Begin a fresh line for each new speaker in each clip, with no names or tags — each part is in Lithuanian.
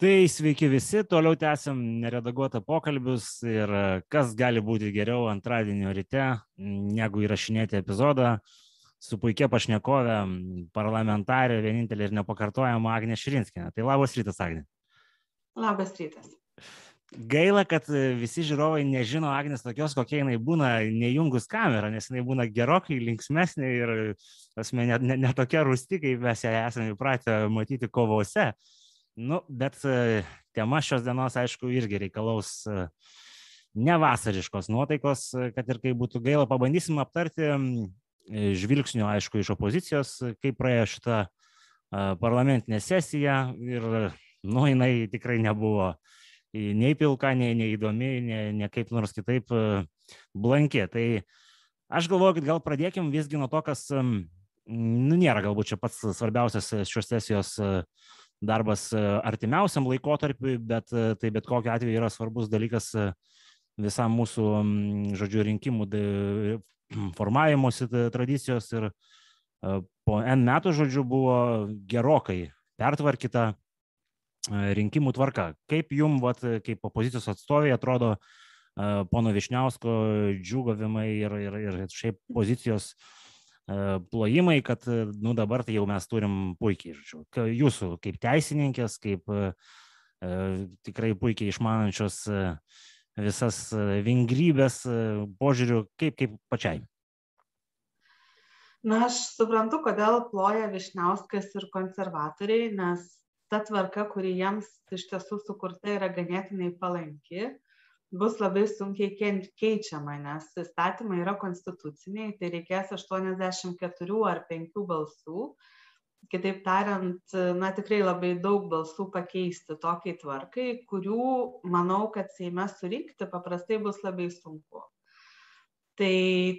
Tai sveiki visi, toliau tęsiam neredaguotą pokalbius ir e, kas gali būti geriau antradienio ryte, negu įrašinėti epizodą su puikia pašnekove, parlamentarė, vienintelė ir nepakartojama Agnė Širinskinė. Tai labas rytas, Agnė.
Labas rytas.
Gaila, kad e, visi žiūrovai nežino Agnės tokios, kokia jinai būna nejungus kamerą, nes jinai būna gerokai linksmesnė ir, asme, net ne, ne tokia rūsti, kaip mes ją esame įpratę matyti kovose. Nu, bet e, tema šios dienos, aišku, irgi reikalaus e, nevasariškos nuotaikos, e, kad ir kaip būtų gaila, pabandysim aptarti žvilgsnių, aišku, iš opozicijos, kaip praėjo šitą parlamentinę sesiją ir, nu, jinai tikrai nebuvo nei pilka, nei neįdomi, nei, nei kaip nors kitaip blankė. Tai aš galvoju, kad gal pradėkim visgi nuo to, kas, nu, nėra galbūt čia pats svarbiausias šios sesijos uh, darbas e, artimiausiam laikotarpiui, bet e, tai bet kokiu atveju yra svarbus dalykas e, visam mūsų, žodžiu, rinkimų formavimuose tradicijos ir po N metų, žodžiu, buvo gerokai pertvarkyta rinkimų tvarka. Kaip jum, vat, kaip opozicijos atstovai, atrodo pono Višniausko džiugavimai ir, ir, ir šiaip pozicijos uh, plojimai, kad nu, dabar tai jau mes turim puikiai, žodžiu. Jūsų kaip teisininkės, kaip e, tikrai puikiai išmanančios visas vingrybės požiūrių, kaip, kaip pačiai.
Na, aš suprantu, kodėl ploja Višniauskas ir konservatoriai, nes ta tvarka, kuri jiems iš tiesų sukurta, yra ganėtinai palanki bus labai sunkiai keičiama, nes įstatymai yra konstituciniai, tai reikės 84 ar 5 balsų. Kitaip tariant, na tikrai labai daug balsų pakeisti tokiai tvarkai, kurių, manau, kad Seime surinkti paprastai bus labai sunku. Tai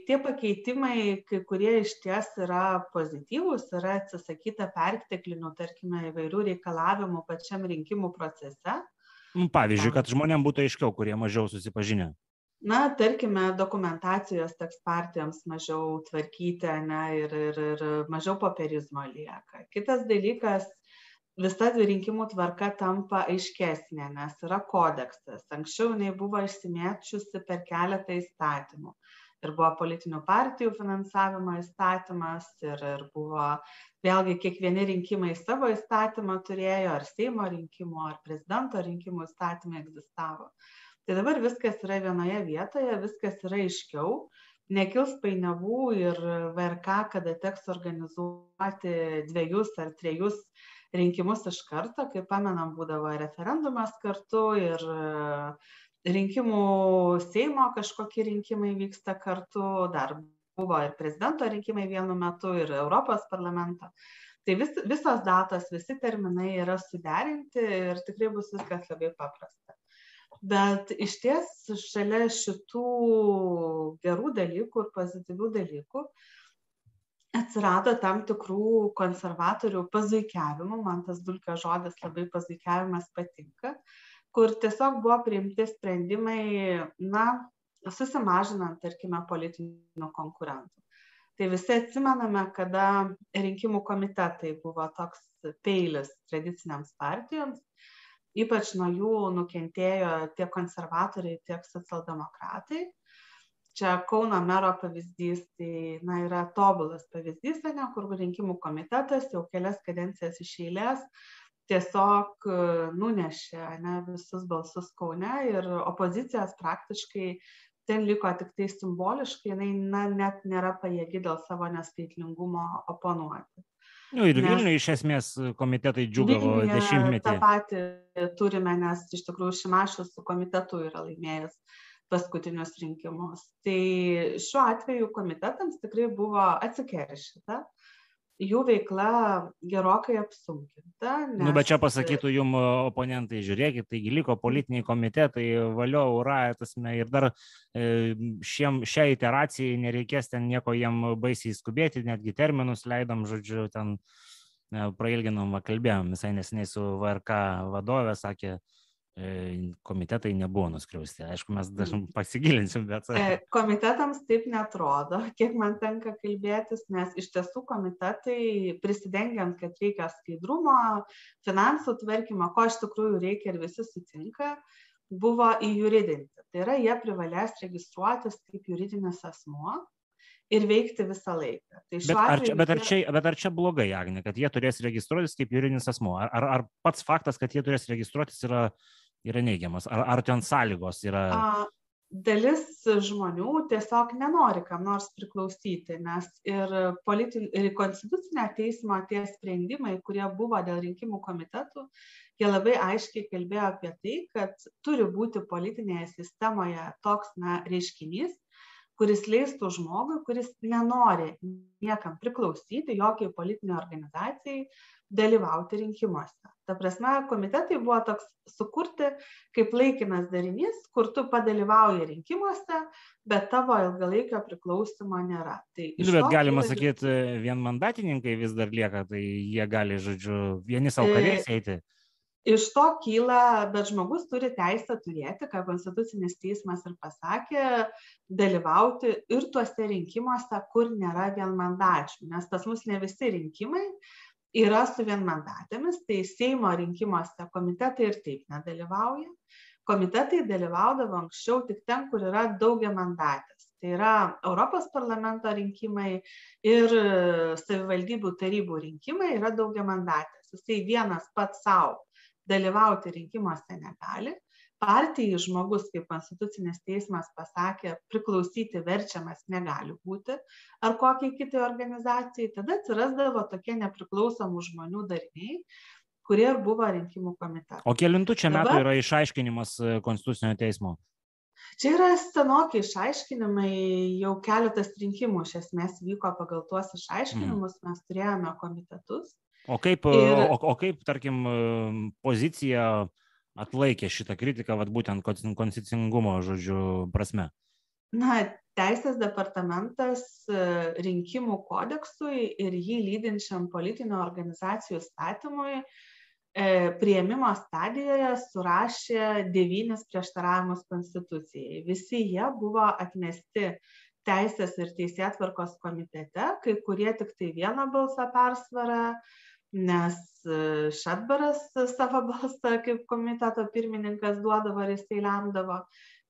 tie pakeitimai, kai kurie iš ties yra pozityvūs, yra atsisakyta perteklinių, tarkime, įvairių reikalavimų pačiam rinkimų procese
pavyzdžiui, kad žmonėms būtų aiškiau, kurie mažiau susipažinę.
Na, tarkime, dokumentacijos teks partijoms mažiau tvarkyti ne, ir, ir, ir mažiau popierizmo lieka. Kitas dalykas, visa rinkimų tvarka tampa aiškesnė, nes yra kodeksas. Anksčiau jinai buvo išsimėčiusi per keletą įstatymų ir buvo politinių partijų finansavimo įstatymas ir, ir buvo vėlgi kiekvieni rinkimai savo įstatymą turėjo, ar Seimo rinkimų, ar prezidento rinkimų įstatymai egzistavo. Tai dabar viskas yra vienoje vietoje, viskas yra aiškiau, nekils painiavų ir VRK, kada teks organizuoti dviejus ar trejus rinkimus iš karto, kaip pamenam, būdavo referendumas kartu ir rinkimų Seimo kažkokie rinkimai vyksta kartu, dar buvo ir prezidento rinkimai vienu metu, ir Europos parlamento. Tai vis, visos datos, visi terminai yra suderinti ir tikrai bus viskas labai paprasta. Bet iš ties šalia šitų gerų dalykų ir pozityvių dalykų atsirado tam tikrų konservatorių pazaikiavimų, man tas dulkio žodis labai pazaikiavimas patinka, kur tiesiog buvo priimti sprendimai, na, susimažinant, tarkime, politinių konkurentų. Tai visi atsimename, kada rinkimų komitetai buvo toks peilis tradiciniams partijoms, ypač nuo jų nukentėjo tiek konservatoriai, tiek socialdemokratai. Čia Kauno mero pavyzdys, tai na, yra tobulas pavyzdys, ne, kur rinkimų komitetas jau kelias kadencijas iš eilės tiesiog e, nunešė ane, visus balsus Kaune ir opozicijos praktiškai ten liko tik tai simboliškai, jinai na, net nėra pajėgi dėl savo neskaitlingumo oponuoti.
Nu, ir Vilniuje iš esmės komitetai džiugavo dešimtmetį.
Ta pati turime, nes iš tikrųjų Šimašius su komitetu yra laimėjęs paskutinius rinkimus. Tai šiuo atveju komitetams tikrai buvo atsikeršyta jų veikla gerokai apsunkinta.
Nes... Nu, bet čia pasakytų jum oponentai, žiūrėkit, taigi liko politiniai komitetai, valio, ura, tasme, ir dar e, šiem, šiai iteracijai nereikės ten nieko jiem baisiai skubėti, netgi terminus leidom, žodžiu, ten e, prailginom, kalbėjom visai nesiniai su VRK vadovė, sakė, E, komitetai nebuvo nuskriausti. Aišku, mes mm. pasigilinsim, bet.
Komitetams taip netrodo, kiek man tenka kalbėtis, nes iš tiesų komitetai, prisidengiant, kad reikia skaidrumo, finansų tvarkymo, ko iš tikrųjų reikia ir visi sutinka, buvo įjuridinti. Tai yra, jie privalės registruotis kaip juridinis asmuo ir veikti visą laiką. Tai
bet, ar čia, bet, ar čia, bet ar čia blogai, Agne, kad jie turės registruotis kaip juridinis asmuo? Ar, ar, ar pats faktas, kad jie turės registruotis yra yra neigiamas? Ar, ar ten sąlygos yra? A,
dalis žmonių tiesiog nenori kam nors priklausyti, nes ir, politin, ir konstitucinio teismo tie sprendimai, kurie buvo dėl rinkimų komitetų, jie labai aiškiai kalbėjo apie tai, kad turi būti politinėje sistemoje toks na, reiškinys, kuris leistų žmogui, kuris nenori niekam priklausyti, jokiai politiniai organizacijai, dalyvauti rinkimuose. Ta prasme, komitetai buvo toks sukurti kaip laikinas darinys, kur tu padalyvauji rinkimuose, bet tavo ilgalaikio priklausimo nėra.
Tai nu, bet galima kyla... sakyti, vienmandatininkai vis dar lieka, tai jie gali, žodžiu, vieni savo kariais eiti.
Iš to kyla, bet žmogus turi teisę turėti, ką Konstitucinis teismas ir pasakė, dalyvauti ir tuose rinkimuose, kur nėra vienmandačių, nes pas mus ne visi rinkimai yra su vienmandatėmis, tai Seimo rinkimuose komitetai ir taip nedalyvauja. Komitetai dalyvaudavo anksčiau tik ten, kur yra daugia mandatės. Tai yra Europos parlamento rinkimai ir savivaldybių tarybų rinkimai yra daugia mandatės. Jisai vienas pats savo dalyvauti rinkimuose negali, partijai žmogus, kaip Konstitucinis teismas pasakė, priklausyti verčiamas negali būti, ar kokiai kitai organizacijai, tada atsirasdavo tokie nepriklausomų žmonių dariniai, kurie ir buvo rinkimų komitetai.
O kėlintų čia metų Dabar... yra išaiškinimas e, Konstitucinio teismo?
Čia yra senokiai išaiškinimai, jau keletas rinkimų iš esmės vyko pagal tuos išaiškinimus, mm. mes turėjome komitetus.
O kaip, ir... o, o kaip, tarkim, pozicija atlaikė šitą kritiką, vat, būtent konstitucingumo, žodžiu, prasme?
Na, Teisės departamentas e, rinkimų kodeksui ir jį lydinčiam politinių organizacijų statymui e, prieimimo stadijoje surašė devynis prieštaravimus konstitucijai. Visi jie buvo atmesti Teisės ir Teisėtvarkos komitete, kai kurie tik tai vieną balsą persvarą nes e, Šatbaras savo balsą kaip komiteto pirmininkas duodavo ir jisai lemdavo,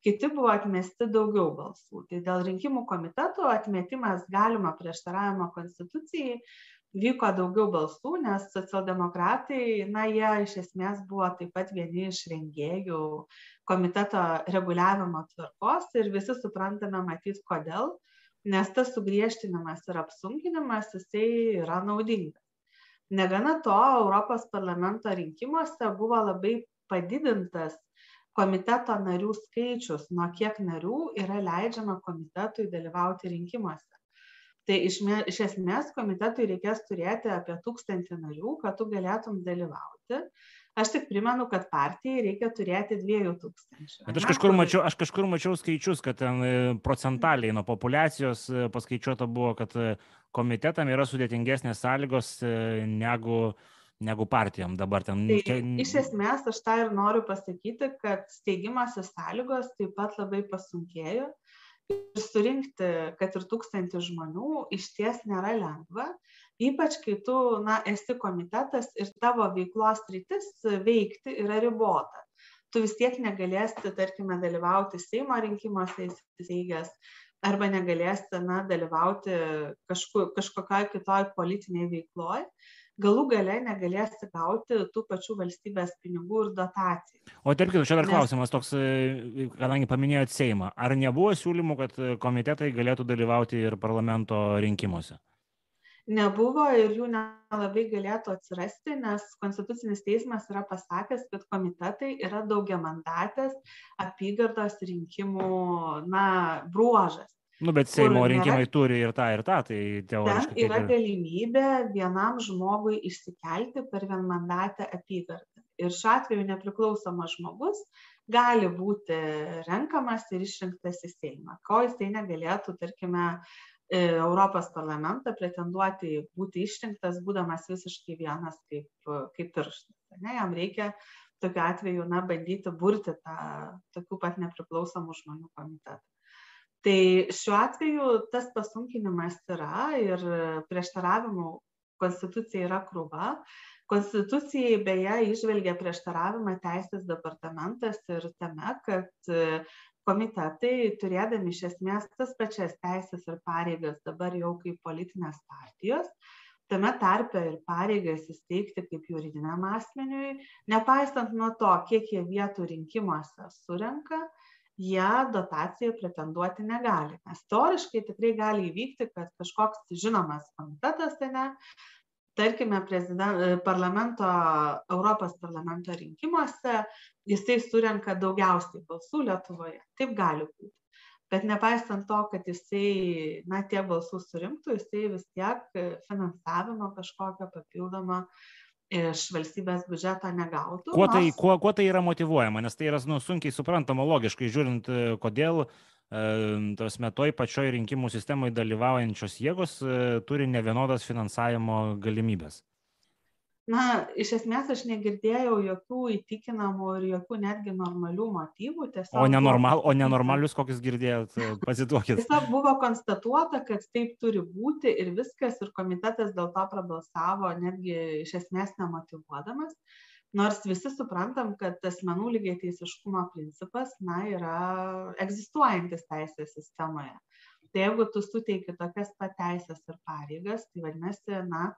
kiti buvo atmesti daugiau balsų. Tai dėl rinkimų komiteto atmetimas galima prieštaravimo konstitucijai vyko daugiau balsų, nes socialdemokratai, na, jie iš esmės buvo taip pat vieni iš rengėjų komiteto reguliavimo tvarkos ir visi suprantame matyti kodėl, nes tas sugriežtinimas ir apsunkinimas jisai yra naudingas negana to europos parlamento rinkimuose buvo labai padidintas komiteto narių skaičius nuo kiek narių yra leidžiama komitetui dalyvauti rinkimuose tai iš, me, iš esmės komitetui reikės turėti apie tūkstantį narių, kad tu galėtum dalyvauti. Aš tik primenu, kad partijai reikia turėti dviejų tūkstančių.
Bet aš kažkur, mačiau, aš kažkur mačiau skaičius, kad ten e, procentaliai nuo populacijos e, paskaičiuota buvo, kad e, komitetam yra sudėtingesnės sąlygos negu, negu partijam dabar ten.
Tai, iš esmės, aš tą ir noriu pasakyti, kad steigimasis sąlygos taip pat labai pasunkėjo. Ir surinkti, kad ir tūkstantį žmonių iš ties nėra lengva ypač kai tu na esi komitetas ir tavo veiklos sritis veikti yra ribota tu vis tiek negalėsi tarkime dalyvauti seimo rinkimuose įsisteigęs arba negalėsi na dalyvauti kažkur kažkokioj kitoj politinėj veikloj galų gale negalėsi gauti tų pačių valstybės pinigų ir dotacijų.
O tarp kitų, čia dar Nes... klausimas toks, kadangi paminėjot Seimą, ar nebuvo siūlymų, kad komitetai galėtų dalyvauti ir parlamento rinkimuose?
Nebuvo ir jų nelabai galėtų atsirasti, nes Konstitucinis teismas yra pasakęs, kad komitetai yra daugiamandatės apygardos rinkimų na, bruožas.
Nu, bet Seimo rinkimai nėra, turi ir tą, ir tą, tai teoriškai.
Ten yra galimybė vienam žmogui išsikelti per vienmandatę apygardą. Ir šiuo atveju nepriklausomas žmogus gali būti renkamas ir išrinktas į Seimą, ko jisai negalėtų, tarkime, Europos parlamentą pretenduoti būti išrinktas, būdamas visiškai vienas kaip, kaip pirštas. Ne, jam reikia tokiu atveju, na, bandyti burti tą tokių pat nepriklausomų žmonių komitetą. Tai šiuo atveju tas pasunkinimas yra ir prieštaravimų konstitucija yra krūva. Konstitucijai beje išvelgia prieštaravimą teisės departamentas ir tame, kad komitetai, turėdami iš esmės tas pačias teisės ir pareigas dabar jau kaip politinės partijos, tame tarpe ir pareigas įsteigti kaip juridiniam asmeniui, nepaisant nuo to, kiek jie vietų rinkimuose surenka, jie dotacijų pretenduoti negali. Nes teoriškai tikrai gali įvykti, kad kažkoks žinomas komitetas, ne, tarkime, parlamento, Europos parlamento rinkimuose, jisai surenka daugiausiai balsų Lietuvoje. Taip gali būti bet nepaisant to kad jisai na tiek balsų surinktų jisai vis tiek finansavimo kažkokio papildomo iš valstybės biudžeto negautų.
Kuo tai, kuo, kuo tai yra motivuojama, nes tai yra nu, sunkiai suprantama logiškai, žiūrint, kodėl e, tos metoj pačioj rinkimų sistemoje dalyvaujančios jėgos e, turi nevienodas finansavimo galimybės
na iš esmės aš negirdėjau jokių įtikinamų ir jokių netgi normalių motyvų.
O, nenormal, o nenormalius kokius girdėjot, e, pasituokit.
Tiesiog buvo konstatuota, kad taip turi būti ir viskas, ir komitetas dėl to prabalsavo netgi iš esmės nemotivuodamas. Nors visi suprantam, kad asmenų lygiai teisiškumo principas, na, yra egzistuojantis teisės sistemoje. Tai jeigu tu suteiki tokias pat teisės ir pareigas, tai vadinasi, na,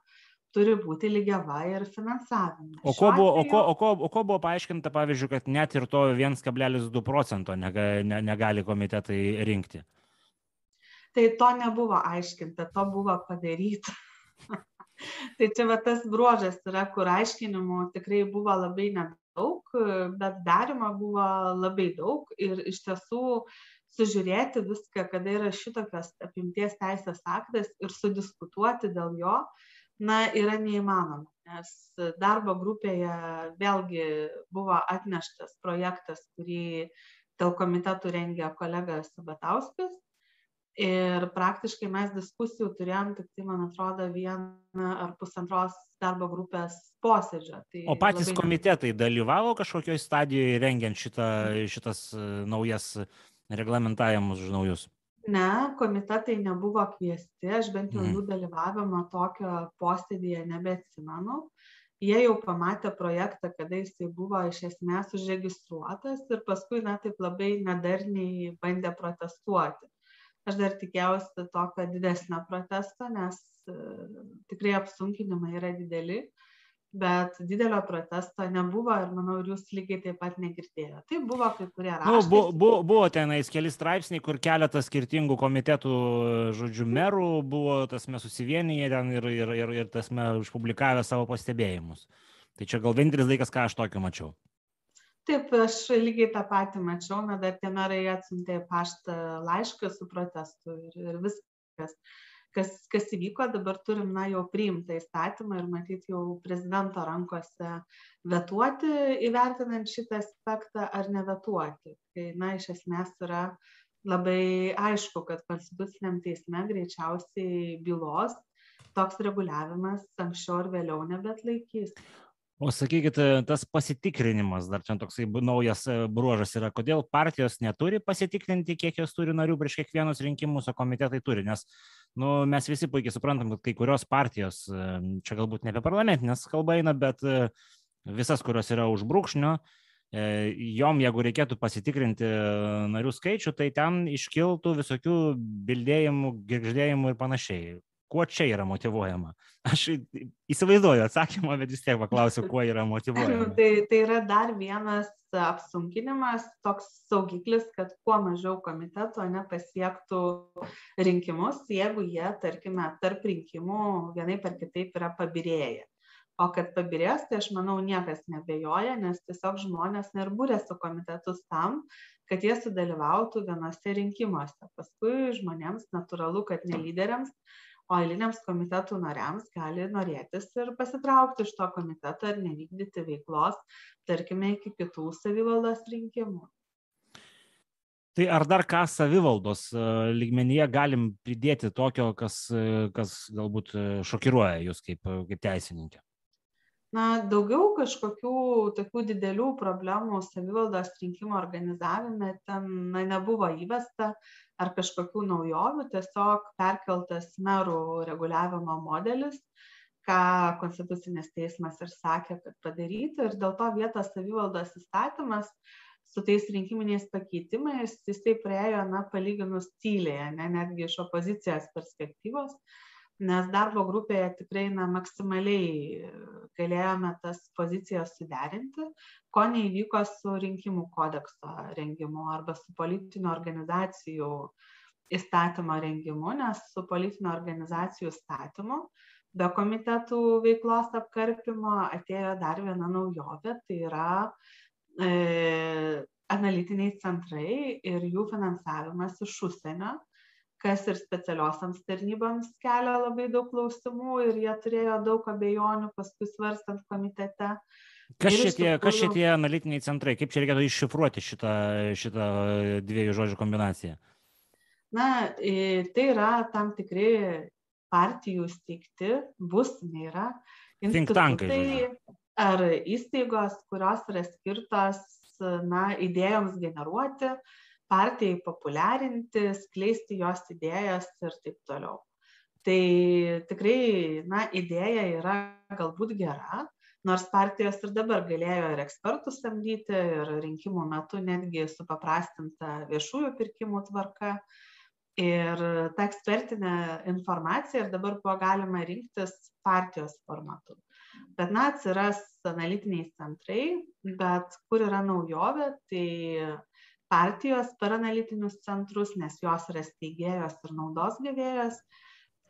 turi būti lygiava ir finansavimas.
O ko, buvo, atveju... o, ko, o, ko, o ko buvo paaiškinta, pavyzdžiui, kad net ir to 1,2 procento negali komitetai rinkti?
Tai to nebuvo aiškinta, to buvo padaryta. tai čia va tas bruožas yra, kur aiškinimų tikrai buvo labai nedaug, bet darimo buvo labai daug. Ir iš tiesų sužiūrėti viską, kada yra šitokios apimties teisės aktas ir sudiskutuoti dėl jo, na yra neįmanoma. Nes darbo grupėje vėlgi buvo atneštas projektas kurį dėl komitetų rengė kolega sabatauskas ir praktiškai mes diskusijų turėjom tik tai man atrodo vieną ar pusantros darbo grupės posėdžio. Tai
o patys labai... komitetai dalyvavo kažkokioj stadijoje rengiant šitą, šitas e, naujas reglamentavimus naujus?
ne komitetai nebuvo kviesti aš bent jau jų mhm. dalyvavimo tokio posėdyje nebeatsimenu jie jau pamatė projektą kada jisai buvo iš esmės užregistruotas ir paskui na taip labai nedarniai bandė protestuoti aš dar tikėjausi tokio didesnio protesto nes e, tikrai apsunkinimai yra dideli bet didelio protesto nebuvo ir manau ir jūs lygiai taip pat negirdėjote. Tai buvo kai kurie raštai. Nu,
buvo, buvo, buvo tenais keli straipsniai, kur keletas skirtingų komitetų, žodžiu, merų buvo tasme susivienyje ten ir, ir, ir, ir tasme užpublikavę savo pastebėjimus. Tai čia gal vienintelis laikas, ką aš tokio mačiau.
Taip, aš lygiai tą patį mačiau, na, dar tie merai atsiuntė paštą laišką su protestu ir, ir viskas kas kas įvyko dabar turim na jau priimtą įstatymą ir matyt jau prezidento rankose vetuoti įvertinant šitą aspektą ar nevetuoti. Tai na iš esmės yra labai aišku kad konstituciniam teisme greičiausiai bylos toks reguliavimas anksčiau ar vėliau nebeatlaikys
O sakykit, tas pasitikrinimas, dar čia toksai naujas e, bruožas yra, kodėl partijos neturi pasitikrinti, kiek jos turi narių prieš kiekvienus rinkimus, o komitetai turi, nes nu, mes visi puikiai suprantam, kad kai kurios partijos, e, čia galbūt ne apie parlamentinės kalba eina, bet e, visas, kurios yra už brūkšnio, jom, jeigu reikėtų pasitikrinti narių skaičių, tai ten iškiltų visokių bildėjimų, girgždėjimų ir panašiai kuo čia yra motivuojama? Aš įsivaizduoju atsakymą, bet vis tiek paklausiu, kuo yra motivuojama.
tai, tai yra dar vienas apsunkinimas, toks saugiklis, kad kuo mažiau komiteto nepasiektų rinkimus, jeigu jie, tarkime, tarp rinkimų vienai per kitaip yra pabirėję. O kad pabirės, tai aš manau, niekas nebejoja, nes tiesiog žmonės nerbūrė su komitetus tam, kad jie sudalyvautų vienose rinkimuose. Paskui žmonėms natūralu, kad ne lyderiams, o eiliniams komitetų nariams gali norėtis ir pasitraukti iš to komiteto ir nevykdyti veiklos, tarkime, iki kitų savivaldos rinkimų.
Tai ar dar ką savivaldos e, lygmenyje galim pridėti tokio, kas, e, kas galbūt e, šokiruoja jūs kaip, kaip teisininkė?
Na daugiau kažkokių tokių didelių problemų savivaldos rinkimų organizavime ten na nebuvo įvesta ar kažkokių naujovių tiesiog perkeltas merų reguliavimo modelis ką konstitucinis teismas ir sakė kad padaryti. Ir dėl to vietos savivaldos įstatymas su tais rinkiminiais pakeitimais jisai praėjo na palyginus tyliai ane netgi iš opozicijos perspektyvos nes darbo grupėje tikrai na maksimaliai galėjome tas pozicijas suderinti. Ko neįvyko su rinkimų kodekso rengimu arba su politinių organizacijų įstatymo rengimu nes su politinių organizacijų įstatymu be komitetų veiklos apkarpymo atėjo dar viena naujovė tai yra e, analitiniai centrai ir jų finansavimas iš užsienio kas ir specialiosioms tarnyboms kelia labai daug klausimų ir jie turėjo daug abejonių paskui svarstant komitete.
Kas čia, tie, kas čia tie analitiniai centrai? Kaip čia reikėtų iššifruoti šitą, šitą dviejų žodžių kombinaciją?
Na, tai yra tam tikri partijų steigti, bus, nėra, institutai ar įstaigos, kurios yra skirtos na, idėjoms generuoti, partijai populiarinti, skleisti jos idėjas ir taip toliau. Tai tikrai, na, idėja yra galbūt gera, nors partijos ir dabar galėjo ir ekspertų samdyti, ir rinkimų metu netgi supaprastinta viešųjų pirkimų tvarka. Ir ta ekspertinė informacija ir dabar buvo galima rinktis partijos formatu. Bet, na, atsiras analitiniai centrai, bet kur yra naujovė, tai partijos per analitinius centrus, nes jos yra steigėjos ir naudos gavėjos,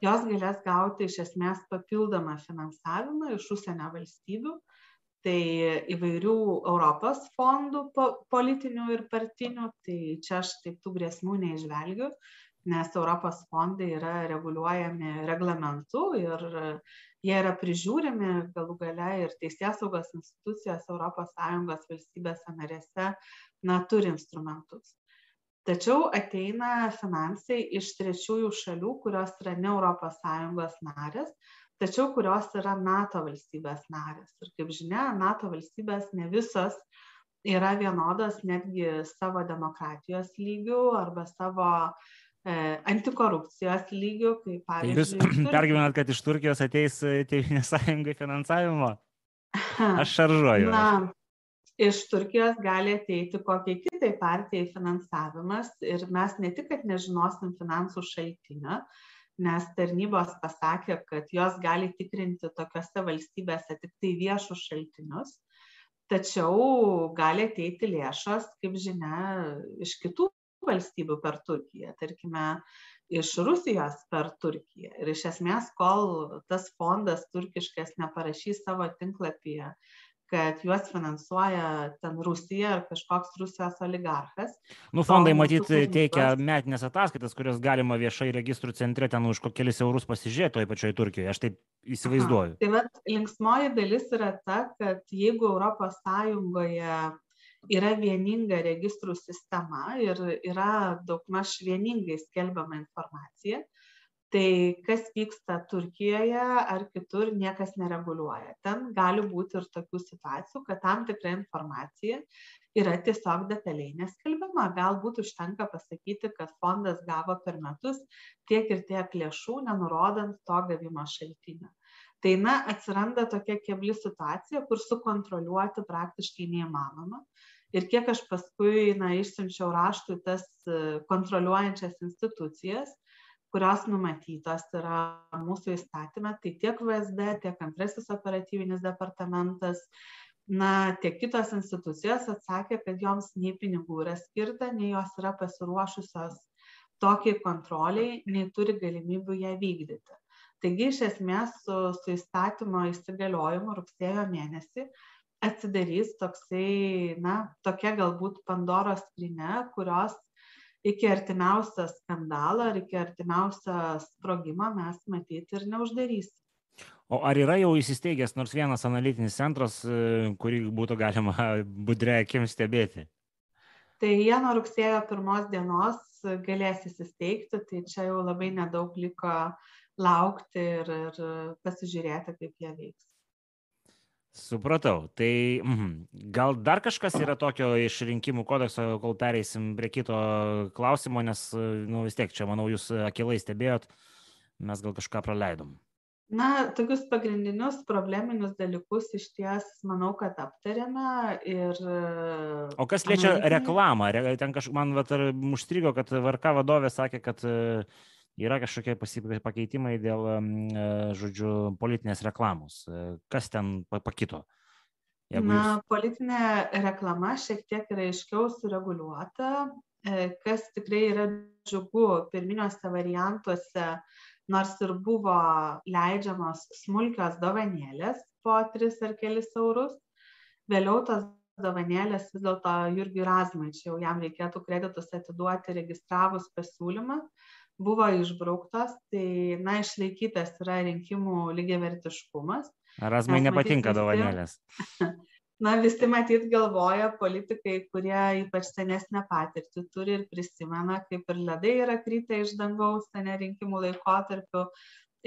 jos galės gauti iš esmės papildomą finansavimą iš užsienio valstybių, tai įvairių Europos fondų politinių ir partinių, tai čia aš taip tų grėsmų neižvelgiu, nes Europos fondai yra reguliuojami reglamentu ir jie yra prižiūrimi galų gale ir teisėsaugos institucijos ES valstybėse narėse na, turi instrumentus. Tačiau ateina finansai iš trečiųjų šalių, kurios yra ne ES narės, tačiau kurios yra NATO valstybės narės. Ir kaip žinia, NATO valstybės ne visos yra vienodos netgi savo demokratijos lygių arba savo antikorupcijos lygių, kaip
tai pavyzdžiui. Jūs pergyvenat, kad iš Turkijos ateis Tėvynės sąjungai finansavimo? Aš šaržuoju. Na,
iš turkijos gali ateiti kokiai kitai partijai finansavimas ir mes ne tik kad nežinosim finansų šaltinio nes tarnybos pasakė kad jos gali tikrinti tokiose valstybėse tiktai viešus šaltinius tačiau gali ateiti lėšos kaip žinia iš kitų valstybių per turkiją tarkime iš rusijos per turkiją ir iš esmės kol tas fondas turkiškas neparašys savo tinklapyje kad juos finansuoja ten Rusija ar kažkoks Rusijos oligarchas.
Nu, fondai matyt teikia metinės ataskaitas, kurias galima viešai registrų centre ten už kokius eurus pasižiūrėti toje pačioje Turkijoje. Aš taip įsivaizduoju.
Aha. Tai vad, linksmoji dalis yra ta, kad jeigu ES yra vieninga registrų sistema ir yra daugmaž vieningai skelbiama informacija, tai kas vyksta turkijoje ar kitur niekas nereguliuoja. Ten gali būti ir tokių situacijų kad tam tikra informacija yra tiesiog detaliai neskelbiama. Galbūt užtenka pasakyti kad fondas gavo per metus tiek ir tiek lėšų nenurodant to gavimo šaltinio. Tai na atsiranda tokia kebli situacija kur sukontroliuoti praktiškai neįmanoma ir kiek aš paskui na išsiunčiau raštų tas kontroliuojančias institucijas kurios numatytos yra mūsų įstatyme, tai tiek VSD, tiek antrasis operatyvinis departamentas, na, tiek kitos institucijos atsakė, kad joms nei pinigų yra skirta, nei jos yra pasiruošusios tokiai kontroliai, nei turi galimybių ją vykdyti. Taigi, iš esmės, su, su įstatymo įsigaliojimu rugsėjo mėnesį atsidarys toksai, na, tokia galbūt Pandoros skrinė, kurios iki artimiausio skandalo ar iki artimiausio sprogimo mes matyt ir neuždarysim.
O ar yra jau įsisteigęs nors vienas analitinis centras, e, kurį būtų galima budrė akim stebėti?
Tai jie nuo rugsėjo pirmos dienos galės įsisteigti, tai čia jau labai nedaug liko laukti ir, ir pasižiūrėti, kaip jie veiks.
Supratau. Tai mm, gal dar kažkas yra tokio iš rinkimų kodekso, kol pereisim prie kito klausimo, nes nu, vis tiek čia, manau, jūs akilai stebėjot, mes gal kažką praleidom.
Na, tokius pagrindinius probleminius dalykus iš ties, manau, kad aptarėme ir...
O kas liečia analitinį... reklamą? Ten kažkaip man vat, užstrigo, kad VRK vadovė sakė, kad uh, yra kažkokie pakeitimai dėl, e, žodžiu, politinės reklamos. E, kas ten pakito?
Jeigu Na, jūs... politinė reklama šiek tiek yra aiškiau sureguliuota, e, kas tikrai yra džiugu pirminiuose variantuose, nors ir buvo leidžiamos smulkios dovanėlės po 3 ar kelis eurus, vėliau tos dovanėlės vis dėlto Jurgiui Razmaičiau, jam reikėtų kreditus atiduoti registravus pasiūlymą, buvo išbrauktos, tai, na, išlaikytas yra rinkimų lygiavertiškumas.
Ar asmai nepatinka visi, dovanėlės?
Na, visi matyt galvoja politikai, kurie ypač senesnę patirtį turi ir prisimena, kaip ir ledai yra krytę iš dangaus, ne rinkimų laikotarpiu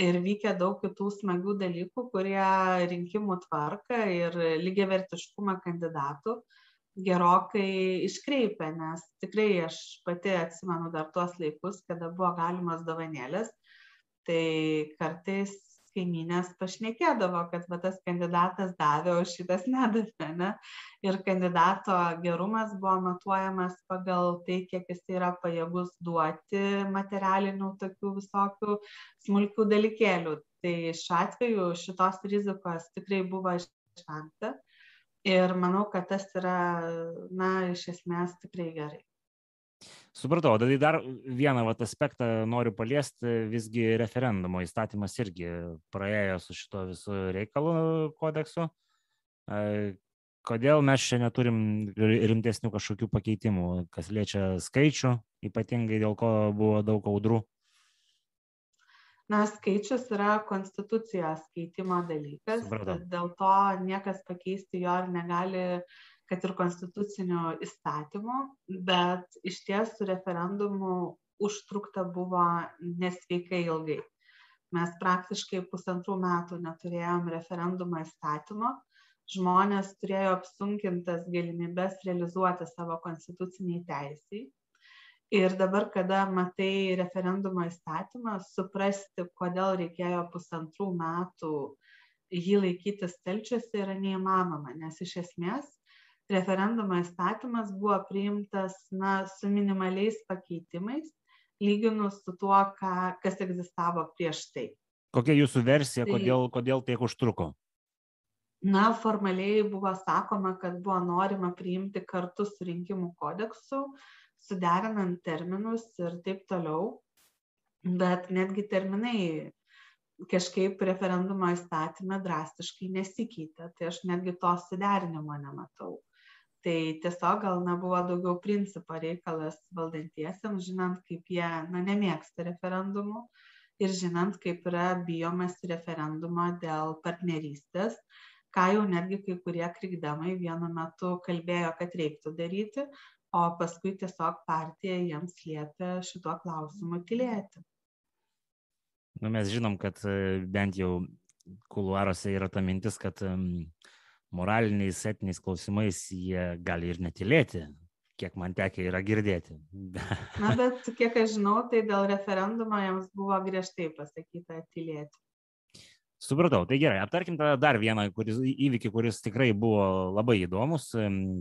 ir vykę daug kitų smagių dalykų, kurie rinkimų tvarką ir lygiavertiškumą kandidatų gerokai iškreipia, nes tikrai aš pati atsimenu dar tuos laikus, kada buvo galimas dovanėlės, tai kartais kaimynės pašnekėdavo, kad va, tas kandidatas davė, o šitas nedavė. Ne? Ir kandidato gerumas buvo matuojamas pagal tai, kiek jis yra pajėgus duoti materialinių tokių visokių smulkių dalykėlių. Tai šiuo atveju šitos rizikos tikrai buvo išvengta ir manau, kad tas yra, na, iš esmės tikrai gerai.
Supratau, tai dar vieną vat, aspektą noriu paliesti, visgi referendumo įstatymas irgi praėjo su šito visų reikalų kodeksu. Kodėl mes čia neturim rimtesnių kažkokių pakeitimų, kas liečia skaičių, ypatingai dėl ko buvo daug audrų?
Na skaičius yra konstitucijos keitimo dalykas dėl to niekas pakeisti jo ir negali kad ir konstituciniu įstatymu bet išties su referendumu užtrukta buvo nesveikai ilgai. Mes praktiškai pusantrų metų neturėjom referendumo įstatymo. Žmonės turėjo apsunkintas galimybes realizuoti savo konstitucinei teisei ir dabar kada matai referendumo įstatymą suprasti kodėl reikėjo pusantrų metų jį laikyti stalčiuose yra neįmanoma nes iš esmės referendumo įstatymas buvo priimtas na su minimaliais pakeitimais lyginus su tuo ką kas egzistavo prieš tai.
Kokia jūsų versija tai, kodėl kodėl tiek užtruko?
Na formaliai buvo sakoma kad buvo norima priimti kartu su rinkimų kodeksu suderinant terminus ir taip toliau. Bet netgi terminai kažkaip referendumo įstatymė drastiškai nesikeitė. Tai aš netgi to suderinimo nematau. Tai tiesiog gal nebuvo daugiau principo reikalas valdantiesiams, žinant, kaip jie na, nemėgsta referendumų ir žinant, kaip yra bijomas referendumo dėl partnerystės, ką jau netgi kai kurie krikdamai vienu metu kalbėjo, kad reiktų daryti, o paskui tiesiog partija jiems liepia šituo klausimu tylėti.
Nu, mes žinom, kad e, bent jau kuluaruose yra ta mintis, kad moraliniais, etiniais klausimais jie gali ir netilėti, kiek man tekia yra girdėti.
Na, bet kiek aš žinau, tai dėl referendumo jiems buvo griežtai pasakyta tylėti.
Supratau, tai gerai, aptarkim tada dar vieną kuris, įvykį, kuris tikrai buvo labai įdomus,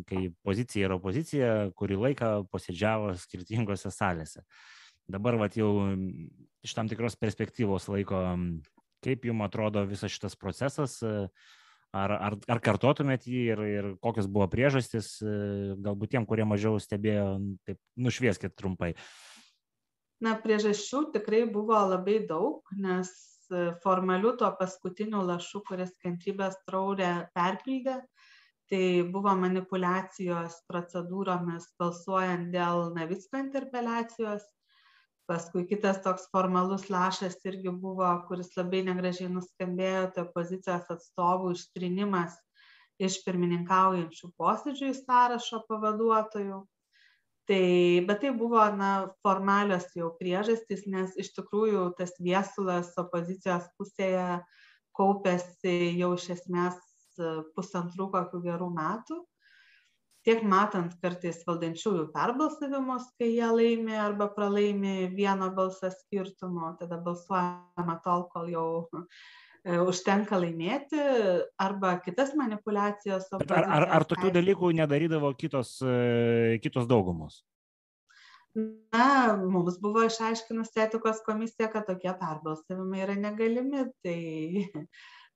kai pozicija ir opozicija kurį laiką posėdžiavo skirtingose salėse. Dabar vat, jau iš tam tikros perspektyvos laiko, kaip jums atrodo visas šitas procesas, ar, ar, ar kartotumėt jį ir, ir kokios buvo priežastis, galbūt tiem, kurie mažiau stebėjo, taip nušvieskit trumpai.
Na, priežasčių tikrai buvo labai daug, nes formaliu tuo paskutiniu lašu, kuris kantrybės traurę perpildė. Tai buvo manipulacijos procedūromis balsuojant dėl Navicko interpeliacijos. Paskui kitas toks formalus lašas irgi buvo, kuris labai negražiai nuskambėjo, tai opozicijos atstovų ištrinimas iš pirmininkaujančių posėdžių į sąrašo pavaduotojų tai bet tai buvo na formalios jau priežastys nes iš tikrųjų tas viesulas opozicijos pusėje kaupėsi jau iš esmės pusantrų kokių gerų metų. Tiek matant kartais valdančiųjų perbalsavimus, kai jie laimi arba pralaimi vieno balsą skirtumo, tada balsuojama tol, kol jau e, užtenka laimėti, arba kitas manipulacijos.
Bet ar, ar, ar tokių dalykų nedarydavo kitos, e, kitos daugumos?
Na, mums buvo išaiškinusi etikos komisija, kad tokie perbalsavimai yra negalimi, tai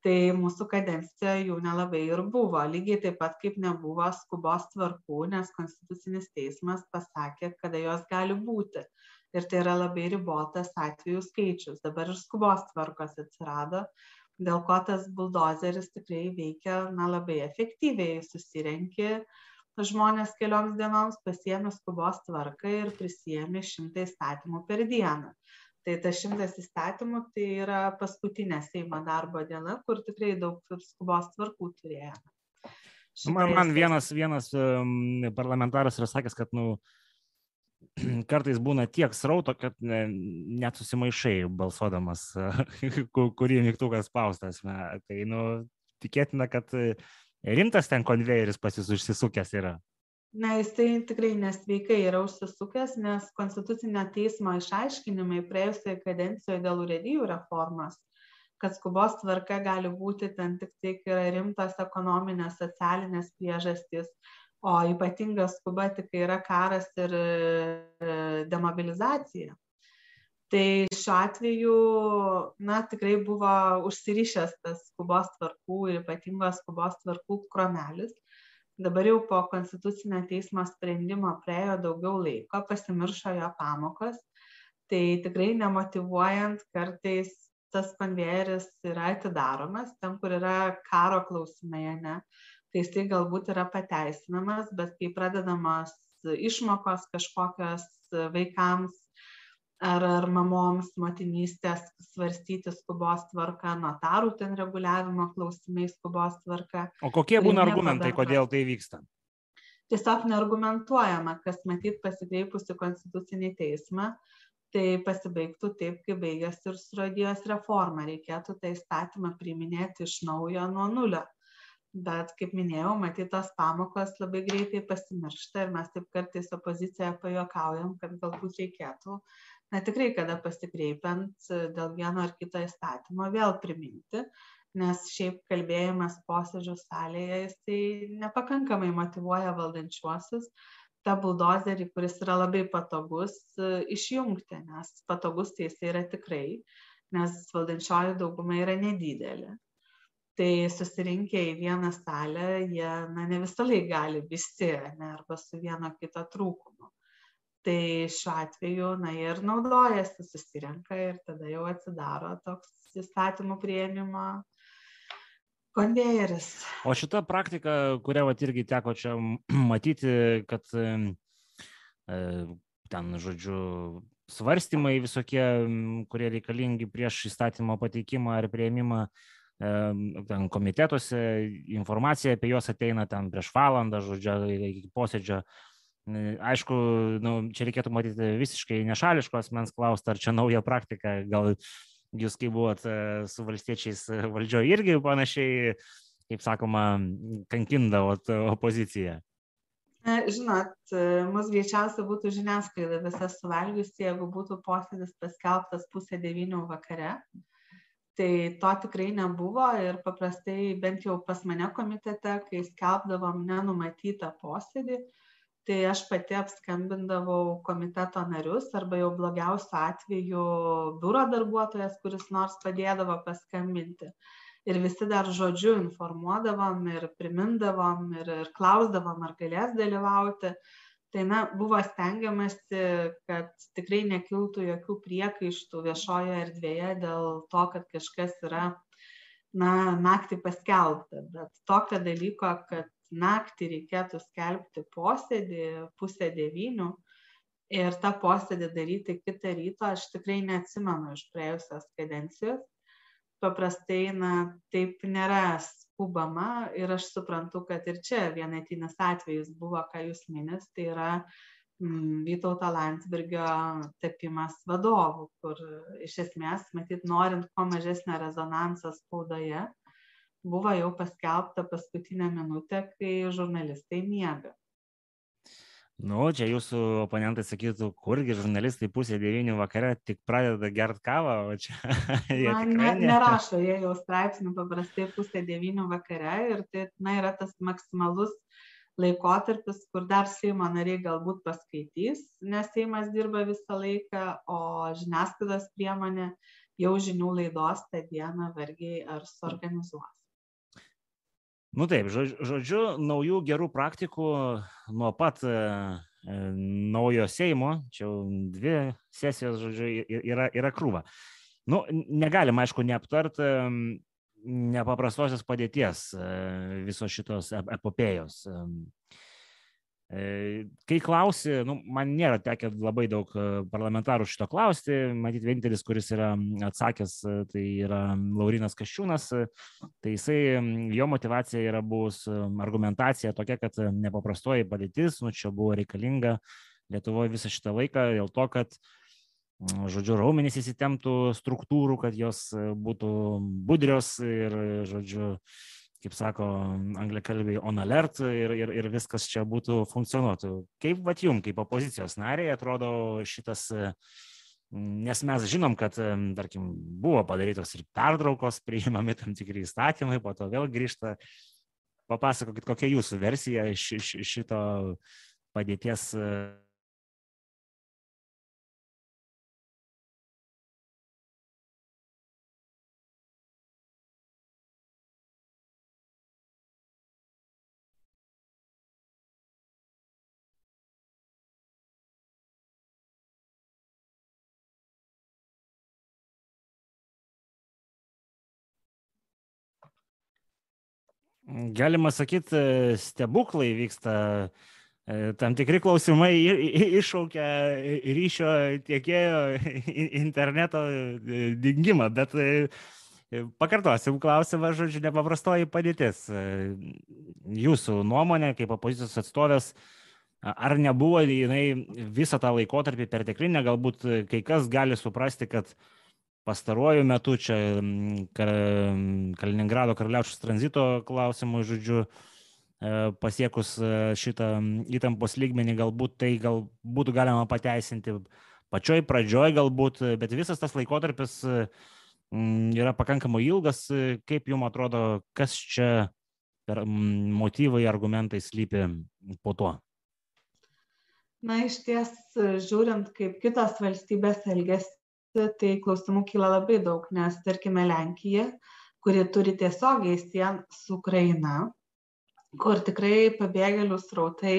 tai mūsų kadencijoj jų nelabai ir buvo lygiai taip pat kaip nebuvo skubos tvarkų nes konstitucinis teismas pasakė kada jos gali būti ir tai yra labai ribotas atvejų skaičius dabar ir skubos tvarkos atsirado dėl ko tas buldozeris tikrai veikia na labai efektyviai. Susirenki žmonės kelioms dienoms pasiemi skubos tvarką ir prisiemi šimtą įstatymų per dieną. Tai tas šimtas įstatymų tai yra paskutinė seimo darbo diena kur tikrai daug skubos tvarkų turėjome.
Man, man vienas, vienas parlamentaras yra sakęs, kad nu, kartais būna tiek srauto, kad ne, net susimaišai balsuodamas, kurį mygtukas spaustas. Na, tai nu, tikėtina, kad rimtas ten konvejeris pas jūs užsisukęs yra
na jisai tikrai nesveikai yra užsisukęs nes konstitucinio teismo išaiškinimai praėjusioje kadencijoje dėl urėdijų reformos kad skubos tvarka gali būti ten tik tai kai yra rimtos ekonominės socialinės priežastys o ypatinga skuba tik yra karas ir e, demobilizacija. Tai šiuo atveju na tikrai buvo užsirišęs tas skubos tvarkų ir ypatingos skubos tvarkų kromelis dabar jau po konstitucinio teismo sprendimo praėjo daugiau laiko pasimiršo jo pamokos. Tai tikrai nemotyvuojant kartais tas konvejeris yra atidaromas ten kur yra karo klausimai ane tai jisai galbūt yra pateisinamas bet kai pradedamos išmokos kažkokios vaikams ar ar mamoms motinystės svarstyti skubos tvarka notarų ten reguliavimo klausimai skubos tvarka
o kokie būna argumentai kodėl tai vyksta?
Tiesiog neargumentuojama kas matyt pasikreipus į konstitucinį teismą tai pasibaigtų taip kaip baigėsi ir su urėdijos reforma. Reikėtų tą įstatymą priiminėti iš naujo nuo nulio bet kaip minėjau matyt tos pamokos labai greitai pasimiršta ir mes taip kartais opozicijoje pajuokaujam kad galbūt reikėtų na tikrai kada pasikreipiant dėl vieno ar kito įstatymo vėl priminti nes šiaip kalbėjimas posėdžių salėje jisai nepakankamai motyvuoja valdančiuosius tą buldozerį kuris yra labai patogus išjungti nes patogus tai jisai yra tikrai nes valdančioji dauguma yra nedidelė tai susirinkę į vieną salę jie na ne visąlaik gali visi ane arba su vieno kito trūkumu tai šiuo atveju na jie ir naudojasi susirenka ir tada jau atsidaro toks įstatymų priėmimo konvejeris.
O šita praktika, kurią vat irgi teko čia matyti, kad e, ten, žodžiu, svarstymai visokie, kurie reikalingi prieš įstatymo pateikimą ar prieimimą, ten komitetuose, informacija apie juos ateina ten prieš valandą, žodžiu, iki posėdžio Aišku, nu, čia reikėtų matyti visiškai nešališko asmens klausti, ar čia nauja praktika, gal jūs, kai buvot e, su valstiečiais e, valdžioje, irgi panašiai, kaip sakoma, kankindavot opoziciją.
Žinot, e, mus greičiausiai būtų žiniasklaida visas suvalgiusi, jeigu būtų posėdis paskelbtas pusę devynių vakare. Tai to tikrai nebuvo ir paprastai bent jau pas mane komitete, kai skelbdavom nenumatytą posėdį, tai aš pati apskambindavau komiteto narius arba jau blogiausiu atveju biuro darbuotojas kuris nors padėdavo paskambinti ir visi dar žodžiu informuodavom ir primindavom ir, ir klausdavom, ar galės dalyvauti. Tai na, buvo stengiamasi, kad tikrai nekiltų jokių priekaištų viešojo erdvėje dėl to, kad kažkas yra, na, naktį paskelbta. Bet tokio dalyko, kad naktį reikėtų skelbti posėdį pusę devynių ir tą posėdį daryti kitą rytą, aš tikrai neatsimenu iš praėjusios kadencijos. Paprastai, na, taip nėra skubama ir aš suprantu, kad ir čia vienetinis atvejis buvo, ką jūs minės, tai yra mm, Vytauto Landsbergio tapimas vadovu, kur iš esmės, matyt, norint kuo mažesnio rezonanso spaudoje, buvo jau paskelbta paskutinę minutę, kai žurnalistai miega.
Nu, čia jūsų oponentai sakytų, kurgi žurnalistai pusė devynių vakare tik pradeda gert kavą, o čia
na, ne, nerašo, jie jau straipsnių paprastai pusė devynių vakare ir tai na, yra tas maksimalus laikotarpis, kur dar Seimo nariai galbūt paskaitys, nes Seimas dirba visą laiką, o žiniasklaidos priemonė jau žinių laidos tą dieną vargiai ar suorganizuos.
Nu taip, žodžiu, naujų gerų praktikų nuo pat e, e, naujo Seimo, čia dvi sesijos, žodžiu, yra, yra krūva. Nu, negalim, aišku, neaptart nepaprastosios padėties e, visos šitos epopėjos. Kai klausi, nu, man nėra tekę labai daug parlamentarų šito klausti, matyt, vienintelis, kuris yra atsakęs, tai yra Laurinas Kaščiūnas, tai jisai, jo motivacija yra bus argumentacija tokia, kad nepaprastoji padėtis, nu, čia buvo reikalinga Lietuvoje visą šitą laiką dėl to, kad žodžiu, raumenys įsitemtų struktūrų, kad jos būtų budrios ir, žodžiu, kaip sako anglikalbiai, on alert ir, ir, ir viskas čia būtų funkcionuotų. Kaip vat jum, kaip opozicijos nariai, atrodo šitas, nes mes žinom, kad, tarkim, buvo padarytos ir pertraukos, priimami tam tikri įstatymai, po to vėl grįžta. Papasakokit, kokia jūsų versija šito padėties galima sakyti, stebuklai vyksta, e, tam tikri klausimai iššaukia ryšio tiekėjo interneto e, dingimą, bet e, pakartosim klausimą, žodžiu, nepaprastoji padėtis. Jūsų nuomonė kaip opozicijos atstovės, ar nebuvo jinai visą tą laikotarpį perteklinė, galbūt kai kas gali suprasti, kad pastaruoju metu čia Kaliningrado karaliaučiaus tranzito klausimų, žodžiu, e, pasiekus e, šitą įtampos lygmenį, galbūt tai gal būtų galima pateisinti pačioj pradžioj galbūt, bet visas tas laikotarpis yra pakankamai ilgas. Kaip jums atrodo, kas čia per motyvai, argumentai slypi po to?
Na, iš ties, žiūrint, kaip kitos valstybės elgesi tai klausimų kyla labai daug, nes tarkime Lenkija, kuri turi tiesiogiai sieną su Ukraina, kur tikrai pabėgėlių srautai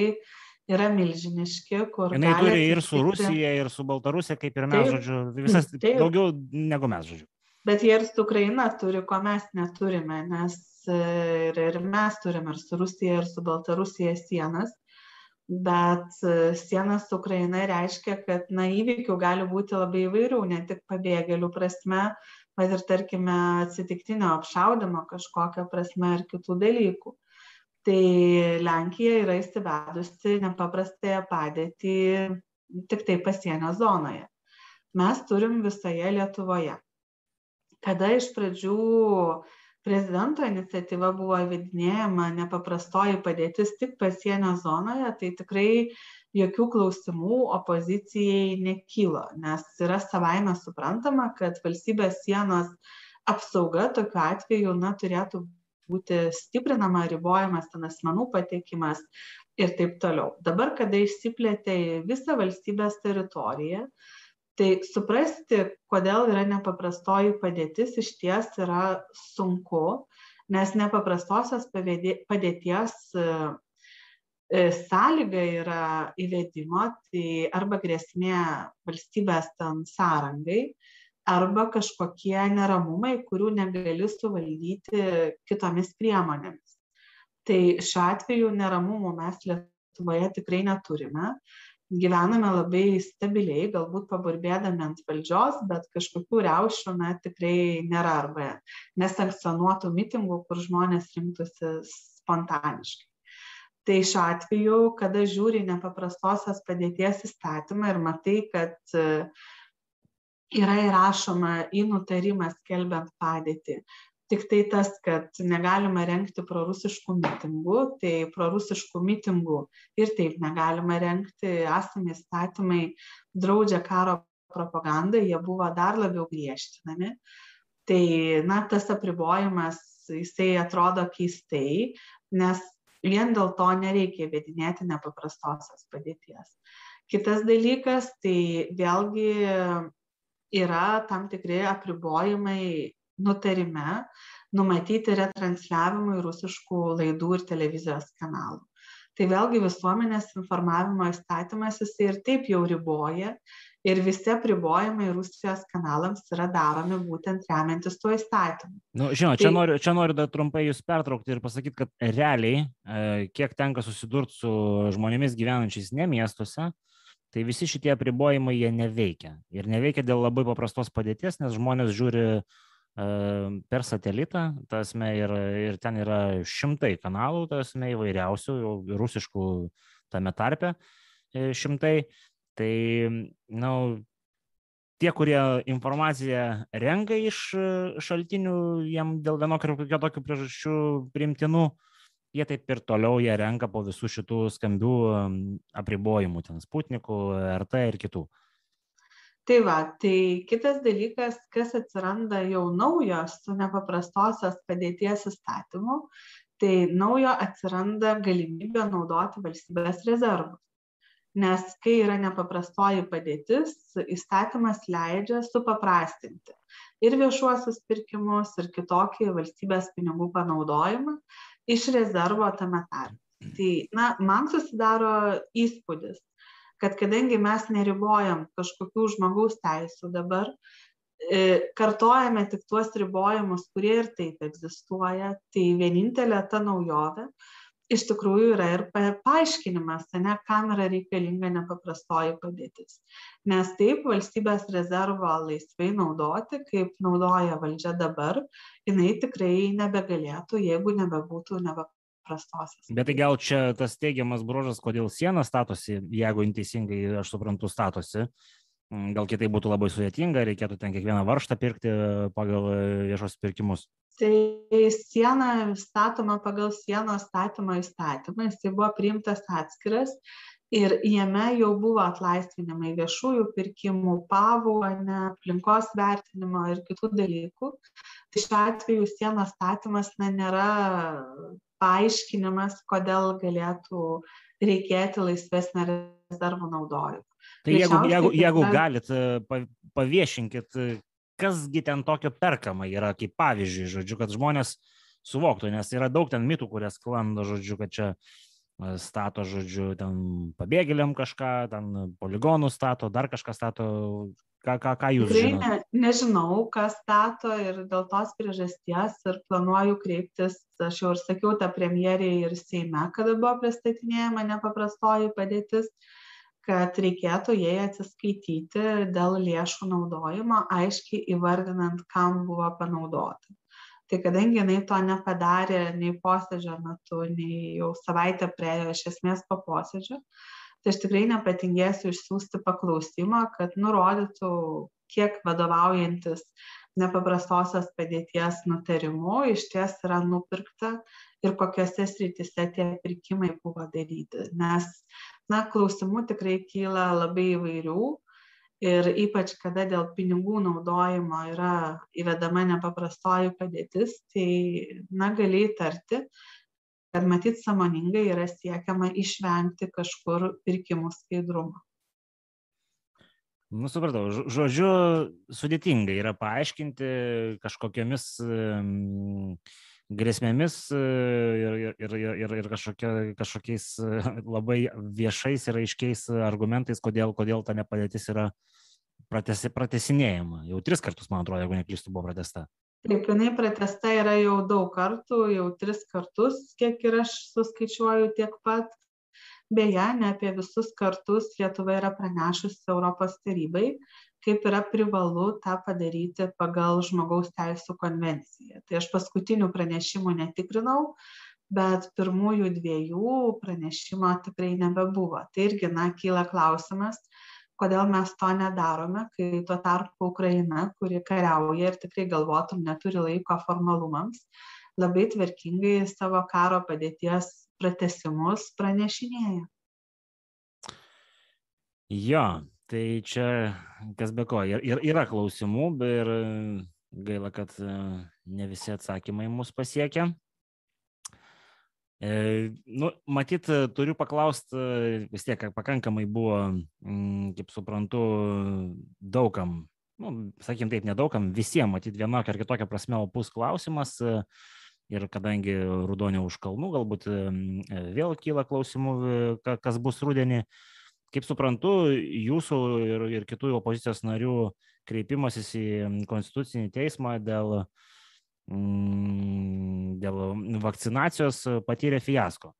yra milžiniški.
Jis turi ir su Rusija, ir su Baltarusija, kaip ir mes, taip, žodžiu, visas taip, daugiau negu mes, žodžiu.
Bet jie ir su Ukraina turi, ko mes neturime, nes ir, ir mes turime ir su Rusija, ir su Baltarusija sienas bet e, siena su Ukraina reiškia, kad na, įvykių gali būti labai įvairių, ne tik pabėgėlių prasme, bet ir, tarkime, atsitiktinio apšaudimo kažkokią prasme ir kitų dalykų. Tai Lenkija yra įsivedusi nepaprastąją padėtį tik tai pasienio zonoje. Mes turim visoje Lietuvoje. Kada iš pradžių uh, prezidento iniciatyva buvo įvedinėjama nepaprastoji padėtis tik pasienio zonoje, tai tikrai jokių klausimų opozicijai nekylo, nes yra savaime suprantama, kad valstybės sienos apsauga tokiu atveju na, turėtų būti stiprinama, ribojamas ten asmenų patekimas ir taip toliau. Dabar, kada išsiplėtė visą valstybės teritoriją, tai suprasti kodėl yra nepaprastoji padėtis išties yra sunku nes nepaprastosios padėties e, e, sąlyga yra įvedimo tai arba grėsmė valstybės ten sąrangai arba kažkokie neramumai kurių negali suvaldyti kitomis priemonėmis. Tai šiuo atveju neramumų mes lietuvoje tikrai neturime gyvename labai stabiliai, galbūt paburbėdami ant valdžios, bet kažkokių riaušių na, tikrai nėra arba nesankcionuotų mitingų, kur žmonės rimtųsi spontaniškai. Tai šiuo atveju, kada žiūri nepaprastosios padėties įstatymą ir matai, kad e, yra įrašoma į nutarimą skelbiant padėtį tik tai tas kad negalima rengti prorusiškų mitingų tai prorusiškų mitingų ir taip negalima rengti. Esami įstatymai draudžia karo propagandą jie buvo dar labiau griežtinami. Tai na tas apribojimas jisai atrodo keistai nes vien dėl to nereikia įvedinėti nepaprastosios padėties. Kitas dalykas tai vėlgi yra tam tikri apribojimai nutarime numatyti retransliavimui rusiškų laidų ir televizijos kanalų. Tai vėlgi visuomenės informavimo įstatymas jisai ir taip jau riboja ir visi apribojimai Rusijos kanalams yra daromi būtent remiantis tuo įstatymu.
Nu, žinau, čia, tai... noriu, čia noriu dar trumpai jūs pertraukti ir pasakyti, kad realiai, e, kiek tenka susidurti su žmonėmis gyvenančiais ne miestuose, tai visi šitie apribojimai jie neveikia. Ir neveikia dėl labai paprastos padėties, nes žmonės žiūri per satelitą, tasme, ir, ir ten yra šimtai kanalų, tasme, įvairiausių, rusiškų tame tarpe šimtai. Tai, na, nu, tie, kurie informaciją renka iš šaltinių, jiem dėl vienokio ar kitokių priežasčių primtinų, jie taip ir toliau jie renka po visų šitų skambių apribojimų, ten Sputnikų, RT ir kitų
tai va tai kitas dalykas kas atsiranda jau naujo su nepaprastosios padėties įstatymu tai naujo atsiranda galimybė naudoti valstybės rezervus. Nes kai yra nepaprastoji padėtis įstatymas leidžia supaprastinti ir viešuosius pirkimus ir kitokį valstybės pinigų panaudojimą iš rezervo tame tarpe. Tai na man susidaro įspūdis kad kadangi mes neribojam kažkokių žmogaus teisų dabar, e, kartojame tik tuos ribojimus, kurie ir taip egzistuoja, tai vienintelė ta naujovė iš tikrųjų yra ir paaiškinimas, ne, kam yra reikalinga nepaprastoji padėtis. Nes taip valstybės rezervą laisvai naudoti, kaip naudoja valdžia dabar, jinai tikrai nebegalėtų, jeigu nebebūtų
prastosios. Bet tai gal čia tas teigiamas bruožas, kodėl siena statosi, jeigu teisingai, aš suprantu, statosi. Mm, gal kitai būtų labai sudėtinga, reikėtų ten kiekvieną varštą pirkti pagal viešos pirkimus.
Tai siena statoma pagal sienos statymo įstatymą, jis tai buvo priimtas atskiras ir jame jau buvo atlaisvinimai viešųjų pirkimų, pavų, ne, aplinkos vertinimo ir kitų dalykų. Tai šiuo atveju sienos statymas na, nėra paaiškinimas, kodėl galėtų reikėti laisvesnio rezervų naudojimo.
Tai jeigu, jeigu, jeigu galit, e, paviešinkit, e, kasgi ten tokio perkama yra, kaip pavyzdžiui, žodžiu, kad žmonės suvoktų, nes yra daug ten mitų, kurie sklando, žodžiu, kad čia e, stato, žodžiu, ten pabėgėliam kažką, ten poligonų stato, dar kažką stato, Ką, ką, ką jūs
Tikrai? Ne, nežinau, kas stato ir dėl tos priežasties ir planuoju kreiptis, aš jau ir sakiau, tą premjeriai ir Seime, kada buvo pristatinėjama nepaprastoji padėtis, kad reikėtų jai atsiskaityti dėl lėšų naudojimo, aiškiai įvardinant, kam buvo panaudota. Tai kadangi jinai to nepadarė nei posėdžio metu, nei jau savaitę priejo iš esmės po posėdžio, tai aš tikrai nepatingėsiu išsiųsti paklausimą, kad nurodytų, kiek vadovaujantis nepaprastosios padėties nutarimu iš ties yra nupirkta ir kokiuose srityse tie pirkimai buvo daryti. Nes, na, klausimų tikrai kyla labai įvairių ir ypač kada dėl pinigų naudojimo yra įvedama nepaprastoji padėtis, tai, na, gali įtarti, kad matyt sąmoningai yra siekiama išvengti kažkur pirkimų skaidrumo.
Nu, supratau, žodžiu, sudėtinga yra paaiškinti kažkokiamis um, grėsmėmis e, ir, ir, ir, ir, ir kažkokia, kažkokiais e, labai viešais ir aiškiais argumentais, kodėl, kodėl ta nepadėtis yra pratesi, pratesinėjama. Jau tris kartus, man atrodo, jeigu neklystu, buvo pratesta
taip jinai pratęsta yra jau daug kartų jau tris kartus kiek ir aš suskaičiuoju tiek pat. Beje ne apie visus kartus lietuva yra pranešusi europos tarybai kaip yra privalu tą padaryti pagal žmogaus teisių konvenciją. Tai aš paskutinių pranešimų netikrinau bet pirmųjų dviejų pranešimo tikrai nebebuvo. Tai irgi na kyla klausimas kodėl mes to nedarome, kai tuo tarpu Ukraina, kuri kariauja ir tikrai galvotum neturi laiko formalumams, labai tvarkingai savo karo padėties pratesimus pranešinėja.
Jo, tai čia kas be ko, ir, ir yra klausimų, ir gaila, kad e, ne visi atsakymai mus pasiekia. Nu, matyt, turiu paklausti, vis tiek pakankamai buvo, kaip suprantu, daugam, nu, sakykim taip, nedaugam, visiems, matyt, vienokia ar kitokia prasme opus klausimas. Ir kadangi rudonė už kalnų, galbūt vėl kyla klausimų, kas bus rudenį. Kaip suprantu, jūsų ir, ir kitų opozicijos narių kreipimasis į konstitucinį teismą dėl uh, dėl vakcinacijos patyrė fiasko?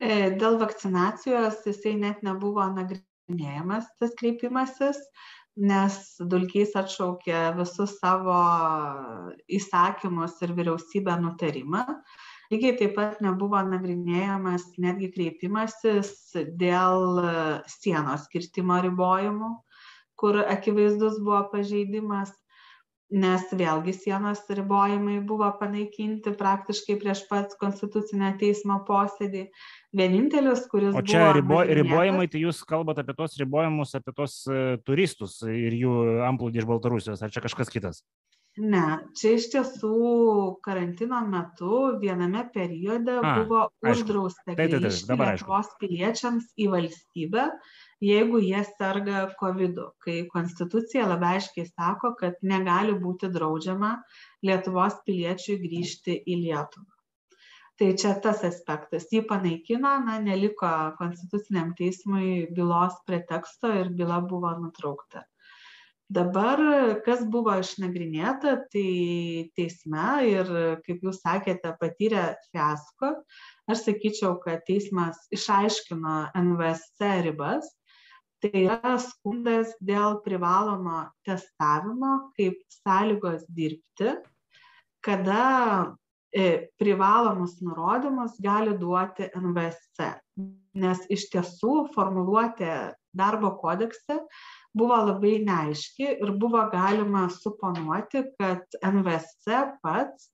Dėl vakcinacijos jisai net nebuvo nagrinėjamas tas kreipimasis, nes Dulkys atšaukė visus savo įsakymus ir vyriausybę nutarimą. Lygiai taip pat nebuvo nagrinėjamas netgi kreipimasis dėl sienos kirtimo ribojimų, kur akivaizdus buvo pažeidimas nes vėlgi sienos ribojimai buvo panaikinti praktiškai prieš pat konstitucinio teismo posėdį. Vienintelis, kuris.
O čia ribo, ribojimai, tai jūs kalbate apie tos ribojimus, apie tos uh, turistus ir jų amplūdį iš Baltarusijos, ar čia kažkas kitas?
Ne, čia iš tiesų karantino metu viename periode A, buvo uždrausta grįžti Lietuvos piliečiams į valstybę, jeigu jie serga kovidu. Kai konstitucija labai aiškiai sako kad negali būti draudžiama lietuvos piliečiui grįžti į lietuvą. Tai čia tas aspektas. Jį panaikino na neliko konstituciniam teismui bylos preteksto ir byla buvo nutraukta. Dabar kas buvo išnagrinėta tai teisme ir kaip jūs sakėte patyrė fiasko aš sakyčiau kad teismas išaiškino nvsc ribas tai yra skundas dėl privalomo testavimo kaip sąlygos dirbti, kada e, privalomus nurodymus gali duoti NVSC. Nes iš tiesų formuluotė darbo kodekse buvo labai neaiški ir buvo galima suponuoti, kad NVSC pats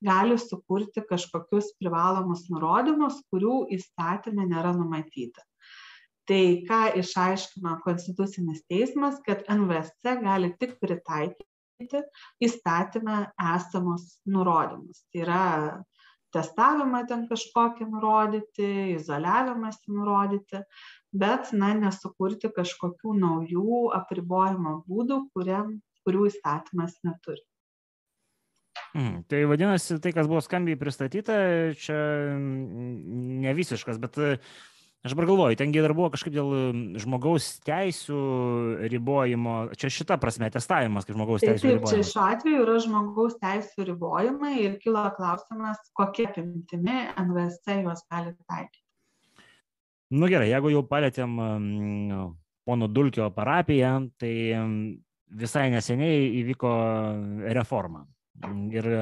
gali sukurti kažkokius privalomus nurodymus, kurių įstatymė nėra numatyta tai ką išaiškino konstitucinis teismas kad nvsc gali tik pritaikyti įstatyme esamus nurodymus. Tai yra testavimą ten kažkokį nurodyti izoliavimąsi nurodyti bet na nesukurti kažkokių naujų apribojimo būdų kuriam kurių įstatymas neturi.
Mm, tai vadinasi, tai, kas buvo skambiai pristatyta, čia ne visiškas, bet Aš dabar galvoju, tengi dar buvo kažkaip dėl žmogaus teisų ribojimo, čia šita prasme testavimas, kaip žmogaus teisų taip, ribojimas.
Čia šiuo atveju yra žmogaus teisų ribojimai ir kilo klausimas, kokie apimtimi NVSC juos gali taikyti.
Nu gerai, jeigu jau palėtėm pono Dulkio parapiją, tai visai neseniai įvyko reforma. Ir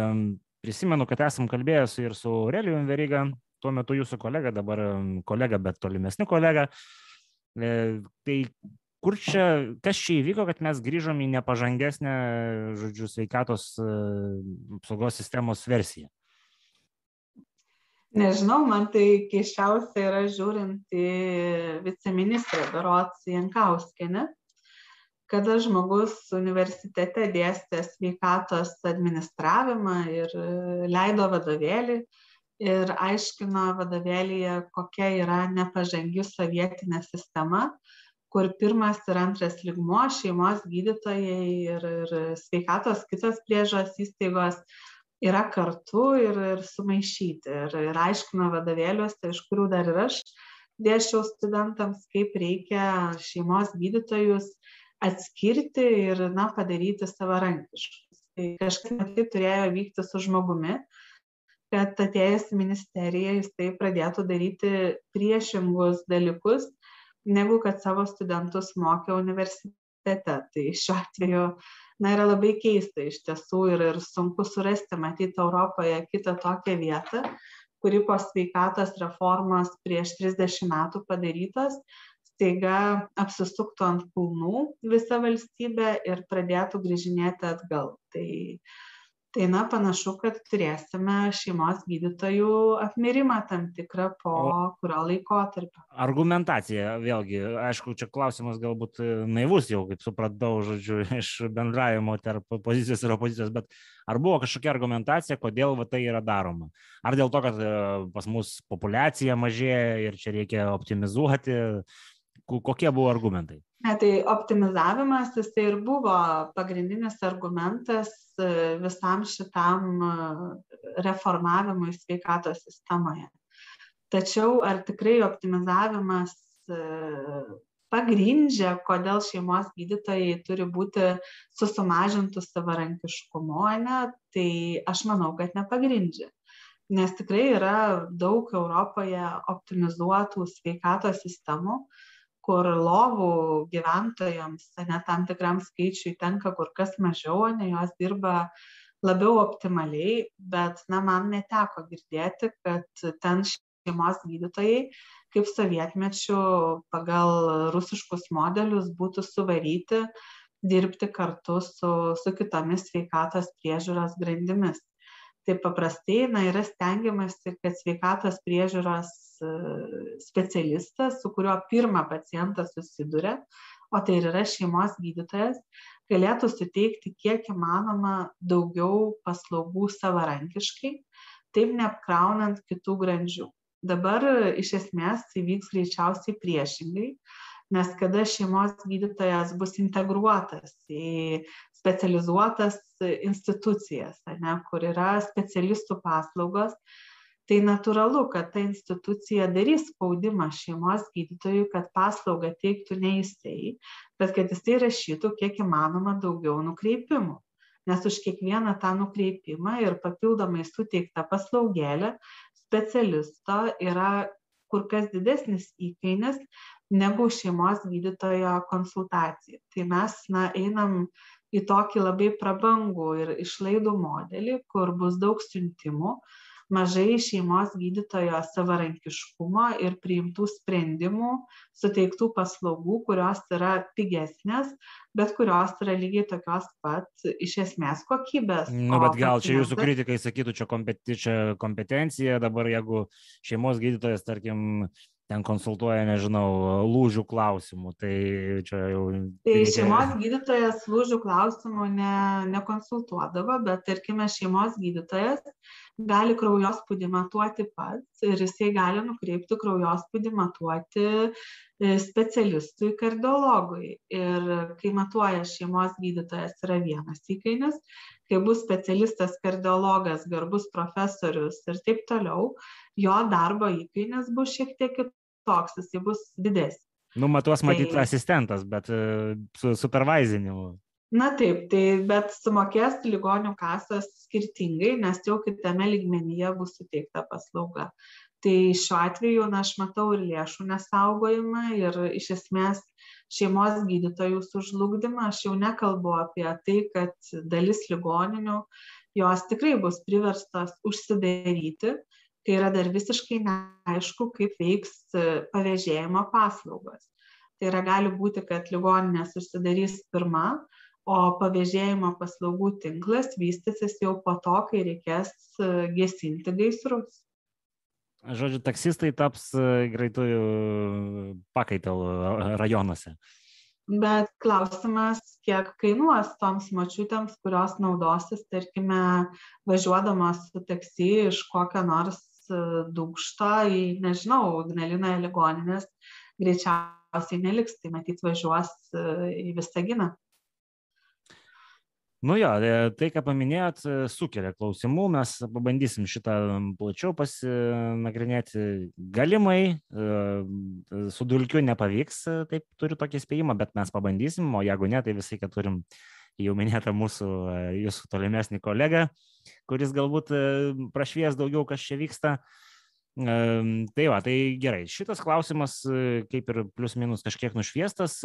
prisimenu, kad esam kalbėjęs ir su Aurelijum Veryga, tuo metu jūsų kolega, dabar kolega, bet tolimesni kolega. E, tai kur čia, kas čia įvyko, kad mes grįžom į nepažangesnę, žodžiu, sveikatos e, apsaugos sistemos versiją?
Nežinau, man tai keiščiausia yra žiūrint į viceministrę Berots Jankauskinę, kada žmogus universitete dėstė sveikatos administravimą ir leido vadovėlį, ir aiškino vadovėlyje, kokia yra nepažangi sovietinė sistema, kur pirmas ir antras ligmuo šeimos gydytojai ir, ir sveikatos kitos priežos įstaigos yra kartu ir, ir sumaišyti. Ir, ir aiškino vadovėliuose, iš kurių dar ir aš dėšiau studentams, kaip reikia šeimos gydytojus atskirti ir na, padaryti savarankiškus. Tai kažkas matyt turėjo vykti su žmogumi, kad atėjęs į ministeriją jisai pradėtų daryti priešingus dalykus, negu kad savo studentus mokė universitete. Tai šiuo atveju na, yra labai keista iš tiesų ir, ir sunku surasti, matyti Europoje kitą tokią vietą, kuri po sveikatos reformos prieš 30 metų padarytos staiga apsisuktų ant kulnų visa valstybė ir pradėtų grįžinėti atgal. Tai tai na panašu kad turėsime šeimos gydytojų apmirimą tam tikrą po kurio laikotarpio.
argumentacija vėlgi aišku čia klausimas galbūt naivus jau kaip supratau žodžiu iš bendravimo tarp pozicijos ir opozicijos bet ar buvo kažkokia argumentacija kodėl va tai yra daroma? Ar dėl to kad e, pas mus populiacija mažėja ir čia reikia optimizuoti? Kokie buvo argumentai
ne tai optimizavimas jisai ir buvo pagrindinis argumentas e, visam šitam e, reformavimui sveikatos sistemoje tačiau ar tikrai optimizavimas e, pagrindžia, kodėl šeimos gydytojai turi būti su sumažintų savarankiškumu, ne, tai aš manau, kad nepagrindžia. Nes tikrai yra daug Europoje optimizuotų sveikatos sistemų, kur lovų gyventojams ane tam tikram skaičiui tenka kur kas mažiau ane jos dirba labiau optimaliai bet na man neteko girdėti kad ten šeimos gydytojai kaip sovietmečiu pagal rusiškus modelius būtų suvaryti dirbti kartu su su kitomis sveikatos priežiūros grandimis tai paprastai na yra stengiamasi kad sveikatos priežiūros specialistas, su kuriuo pirmą pacientas susiduria, o tai ir yra šeimos gydytojas, galėtų suteikti kiek įmanoma daugiau paslaugų savarankiškai, taip neapkraunant kitų grandžių. Dabar iš esmės įvyks greičiausiai priešingai, nes kada šeimos gydytojas bus integruotas į specializuotas institucijas, ne, kur yra specialistų paslaugos, tai natūralu kad ta institucija darys spaudimą šeimos gydytojui kad paslaugą teiktų ne jisai bet kad jisai rašytų kiek įmanoma daugiau nukreipimų. Nes už kiekvieną tą nukreipimą ir papildomai suteiktą paslaugėlę specialisto yra kur kas didesnis įkainis negu šeimos gydytojo konsultacija. Tai mes na einam į tokį labai prabangų ir išlaidų modelį kur bus daug siuntimų mažai šeimos gydytojo savarankiškumo ir priimtų sprendimų suteiktų paslaugų kurios yra pigesnės bet kurios yra lygiai tokios pat iš esmės kokybės.
Nu bet gal čia jūsų kritikai sakytų čia kompeti čia kompetencija dabar jeigu šeimos gydytojas tarkim ten konsultuoja, nežinau, lūžių klausimų. Tai čia jau.
Tai šeimos gydytojas lūžių klausimų ne, nekonsultuodavo, bet tarkime, šeimos gydytojas gali kraujospūdį matuoti pats ir jisai gali nukreipti kraujospūdį matuoti e, specialistui kardiologui. Ir kai matuoja šeimos gydytojas yra vienas įkainis, kai bus specialistas kardiologas, garbus profesorius ir taip toliau, jo darbo įkainis bus šiek tiek kitoks, jisai bus didesnis.
Numatuos matyti tai, asistentas, bet e, su supervizinimu
na taip tai bet sumokės ligonių kasos skirtingai nes jau kitame lygmenyje bus suteikta paslauga. Tai šiuo atveju na aš matau ir lėšų nesaugojimą ir iš esmės šeimos gydytojų sužlugdymą. Aš jau nekalbu apie tai kad dalis ligoninių jos tikrai bus priverstos užsidaryti kai yra dar visiškai neaišku kaip veiks pavėžėjimo paslaugos tai yra gali būti kad ligoninės užsidarys pirma o pavėžėjimo paslaugų tinklas vystysis jau po to, kai reikės e, gesinti gaisrus.
Žodžiu, taksistai taps e, greitųjų pakaitalų rajonuose.
Bet klausimas, kiek kainuos toms mačiutėms, kurios naudosis, tarkime, važiuodamas su taksi iš kokio nors e, dūkšto į, nežinau, Ignalinoje ligoninės, greičiausiai neliks, tai matyt važiuos į Visaginą.
Nu jo, e, tai, ką paminėjot, e, sukelia klausimų, mes pabandysim šitą plačiau pasinagrinėti. Galimai e, su dulkiu nepavyks, taip turiu tokį spėjimą, bet mes pabandysim, o jeigu ne, tai visai, kad turim jau minėtą mūsų, jūsų tolimesnį kolegą, kuris galbūt prašvies daugiau, kas čia vyksta. Tai va, tai gerai. Šitas klausimas, kaip ir plius minus kažkiek nušviestas,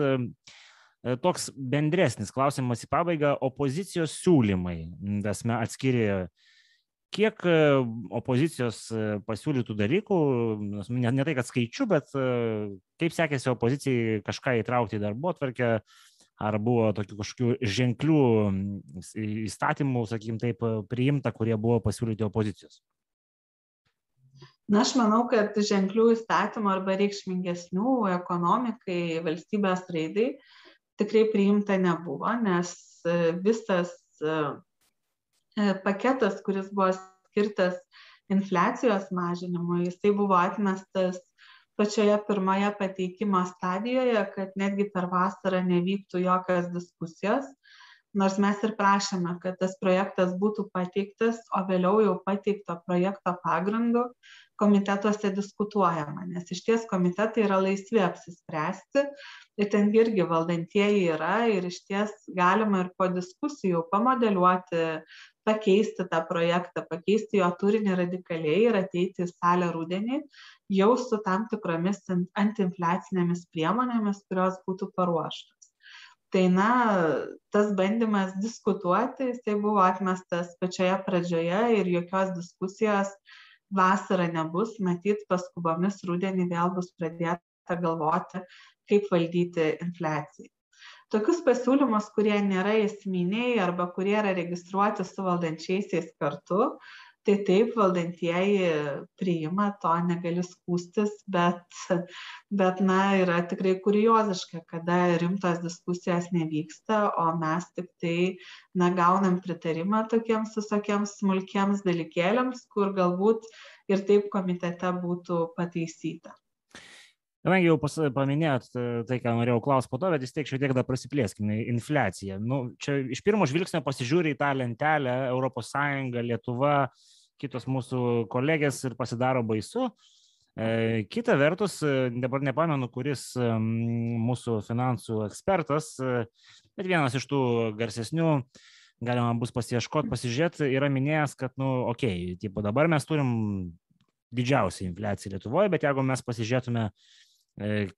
E, toks bendresnis klausimas į pabaigą - opozicijos siūlymai, esame atskiri kiek e, opozicijos e, pasiūlytų dalykų, ne, ne tai, kad skaičiu, bet e, kaip sekėsi opozicijai kažką įtraukti į darbo atvarkę, ar buvo tokių kažkokių ženklių įstatymų, sakykim taip, priimta, kurie buvo pasiūlyti opozicijos?
Na, aš manau, kad ženklių įstatymų arba reikšmingesnių ekonomikai, valstybės raidai tikrai priimta nebuvo, nes visas E, paketas, kuris buvo skirtas infliacijos mažinimui, jisai buvo atmestas pačioje pirmoje pateikimo stadijoje, kad netgi per vasarą nevyktų jokios diskusijos, nors mes ir prašėme, kad tas projektas būtų pateiktas, o vėliau jau pateikto projekto pagrindu komitetuose diskutuojama, nes iš ties komitetai yra laisvi apsispręsti ir ten irgi valdantieji yra ir iš ties galima ir po diskusijų pamodeliuoti pakeisti tą projektą, pakeisti jo turinį radikaliai ir ateiti į salę rudenį jau su tam tikromis antiinfliacinėmis priemonėmis, kurios būtų paruoštos. Tai na, tas bandymas diskutuoti, jisai buvo atmestas pačioje pradžioje ir jokios diskusijos vasarą nebus, matyt, paskubomis rudenį vėl bus pradėta galvoti, kaip valdyti infliaciją tokius pasiūlymus kurie nėra esminiai arba kurie yra registruoti su valdančiaisiais kartu tai taip valdantieji priima to negali skųstis bet bet na yra tikrai kurioziška kada rimtos diskusijos nevyksta o mes tiktai na gaunam pritarimą tokiems visokiems smulkiems dalykėliams kur galbūt ir taip komitete būtų pataisyta
Kadangi jau pas, paminėjot e, tai, ką norėjau klausti po to, bet vis tiek šiek tiek dar prasiplėskime. Infliacija. Nu, čia iš pirmo žvilgsnio pasižiūri į tą lentelę ES, Lietuva, kitos mūsų kolegės ir pasidaro baisu. E, kita vertus, e, dabar nepamenu, kuris e, mūsų finansų ekspertas, bet vienas iš tų garsesnių, galima bus pasieškoti, pasižiūrėti, yra minėjęs, kad, nu, okei, okay, dabar mes turim didžiausią infliaciją Lietuvoje, bet jeigu mes pasižiūrėtume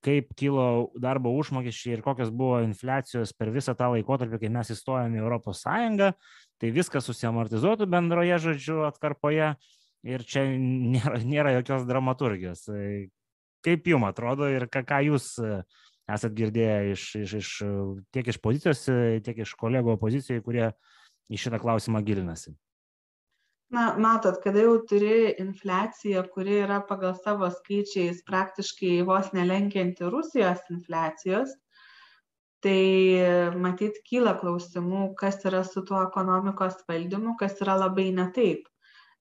kaip kilo darbo užmokesčiai ir kokios buvo infliacijos per visą tą laikotarpį, kai mes įstojame į Europos Sąjungą, tai viskas susiamortizuotų bendroje, žodžiu, atkarpoje ir čia nėra, nėra jokios dramaturgijos. E, kaip jums atrodo ir ką, ką jūs e, esat girdėję iš, iš, iš, tiek iš pozicijos, tiek iš kolegų opozicijoje, kurie į šitą klausimą gilinasi?
na matot kada jau turi infliaciją kuri yra pagal savo skaičiais praktiškai vos nelenkianti rusijos infliacijos tai matyt kyla klausimų kas yra su tuo ekonomikos valdymu kas yra labai ne taip.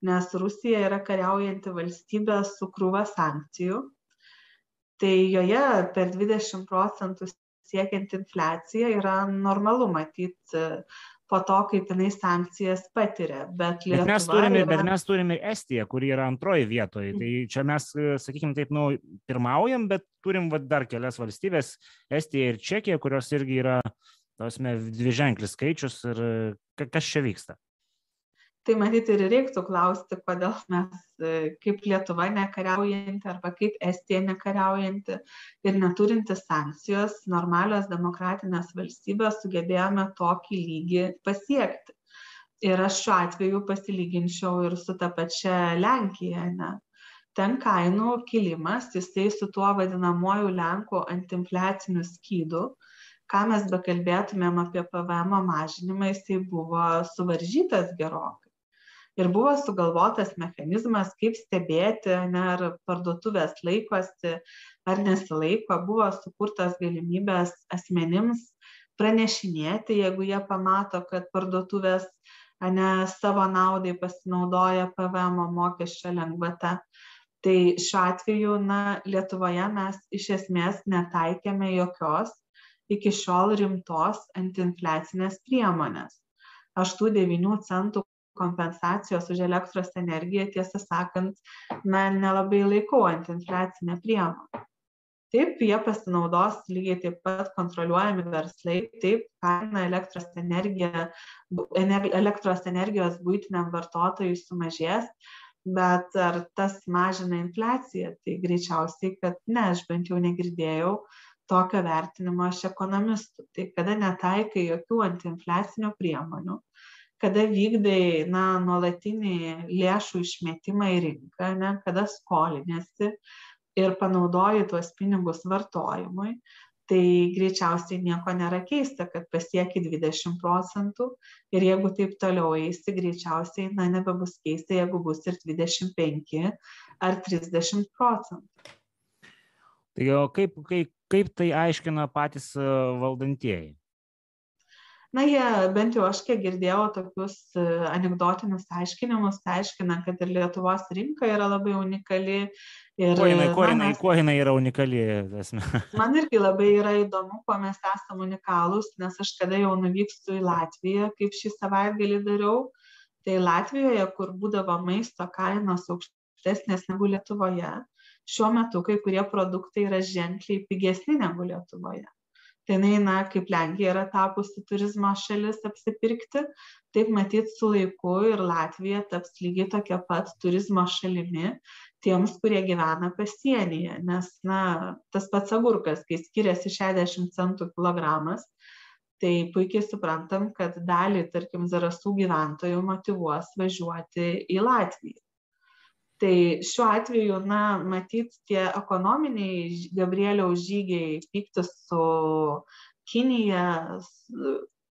Nes rusija yra kariaujanti valstybė su krūva sankcijų. Tai joje per dvidešim procentų siekianti infliacija yra normalu matyt po to, kaip jinai sankcijas patiria. Bet,
bet, mes turime, yra... bet mes turime ir Estiją, kuri yra antroji vietoje. Tai čia mes, sakykime, taip, nu, pirmaujam, bet turim va, dar kelias valstybės - Estija ir Čekija, kurios irgi yra, tasme, dviženklis skaičius ir kas čia vyksta
tai matyt ir reiktų klausti kodėl mes e, kaip lietuva nekariaujanti arba kaip estija nekariaujanti ir neturinti sankcijos normalios demokratinės valstybės sugebėjome tokį lygį pasiekti. Ir aš šiuo atveju pasilyginčiau ir su ta pačia lenkija ne. Ten kainų kilimas jisai su tuo vadinamuoju lenkų antiinfliaciniu skydu ką mes bekalbėtumėm apie pvmo mažinimą jisai buvo suvaržytas gerokai ir buvo sugalvotas mechanizmas kaip stebėti ane ar parduotuvės laikosi ar nesilaiko. Buvo sukurtos galimybės asmenims pranešinėti jeigu jie pamato kad parduotuvės ane savo naudai pasinaudoja pvmo mokesčio lengvata. Tai šiuo atveju na lietuvoje mes iš esmės netaikėme jokios iki šiol rimtos antiinfliacinės priemonės. Aš tų devynių centų kompensacijos už elektros energiją tiesą sakant na nelabai laikau antiinfliacine priemone taip jie pasinaudos lygiai taip pat kontroliuojami verslai taip kaina elektros energija ener elektros energijos buitiniam vartotojui sumažės bet ar tas mažina infliaciją tai greičiausiai kad ne aš bent jau negirdėjau tokio vertinimo iš ekonomistų. Tai kada netaikai jokių antiinfliacinių priemonių kada vykdai na, nuolatinį lėšų išmetimą į rinką, ne, kada skolinėsi ir panaudoji tuos pinigus vartojimui, tai greičiausiai nieko nėra keista, kad pasieki 20 procentų ir jeigu taip toliau eisi, greičiausiai, na, nebebus keista, jeigu bus ir 25 ar 30 procentų.
Tai o kaip, kaip, kaip tai aiškina patys e, valdantieji?
Na jie bent jau aš kiek girdėjau tokius e, anekdotinius aiškinimus tai aiškina kad ir lietuvos rinka yra labai unikali
ir kuo jinai, kuo jinai, kuo jinai yra unikali
man irgi labai yra įdomu kuo mes esame unikalūs nes aš kada jau nuvykstu į latviją kaip šį savaitgalį dariau tai latvijoje kur būdavo maisto kainos aukštesnės negu lietuvoje šiuo metu kai kurie produktai yra ženkliai pigesni negu lietuvoje tai jinai na kaip lenkija yra tapusi turizmo šalis apsipirkti taip matyt su laiku ir latvija taps lygiai tokia pat turizmo šalimi tiems kurie gyvena pasienyje. Nes na tas pats agurkas kai skiriasi šešiasdešimt centų kilogramas tai puikiai suprantam kad dalį tarkim zarasų gyventojų motyvuos važiuoti į latviją tai šiuo atveju na matyt tie ekonominiai gabrieliaus žygiai pyktis su kinija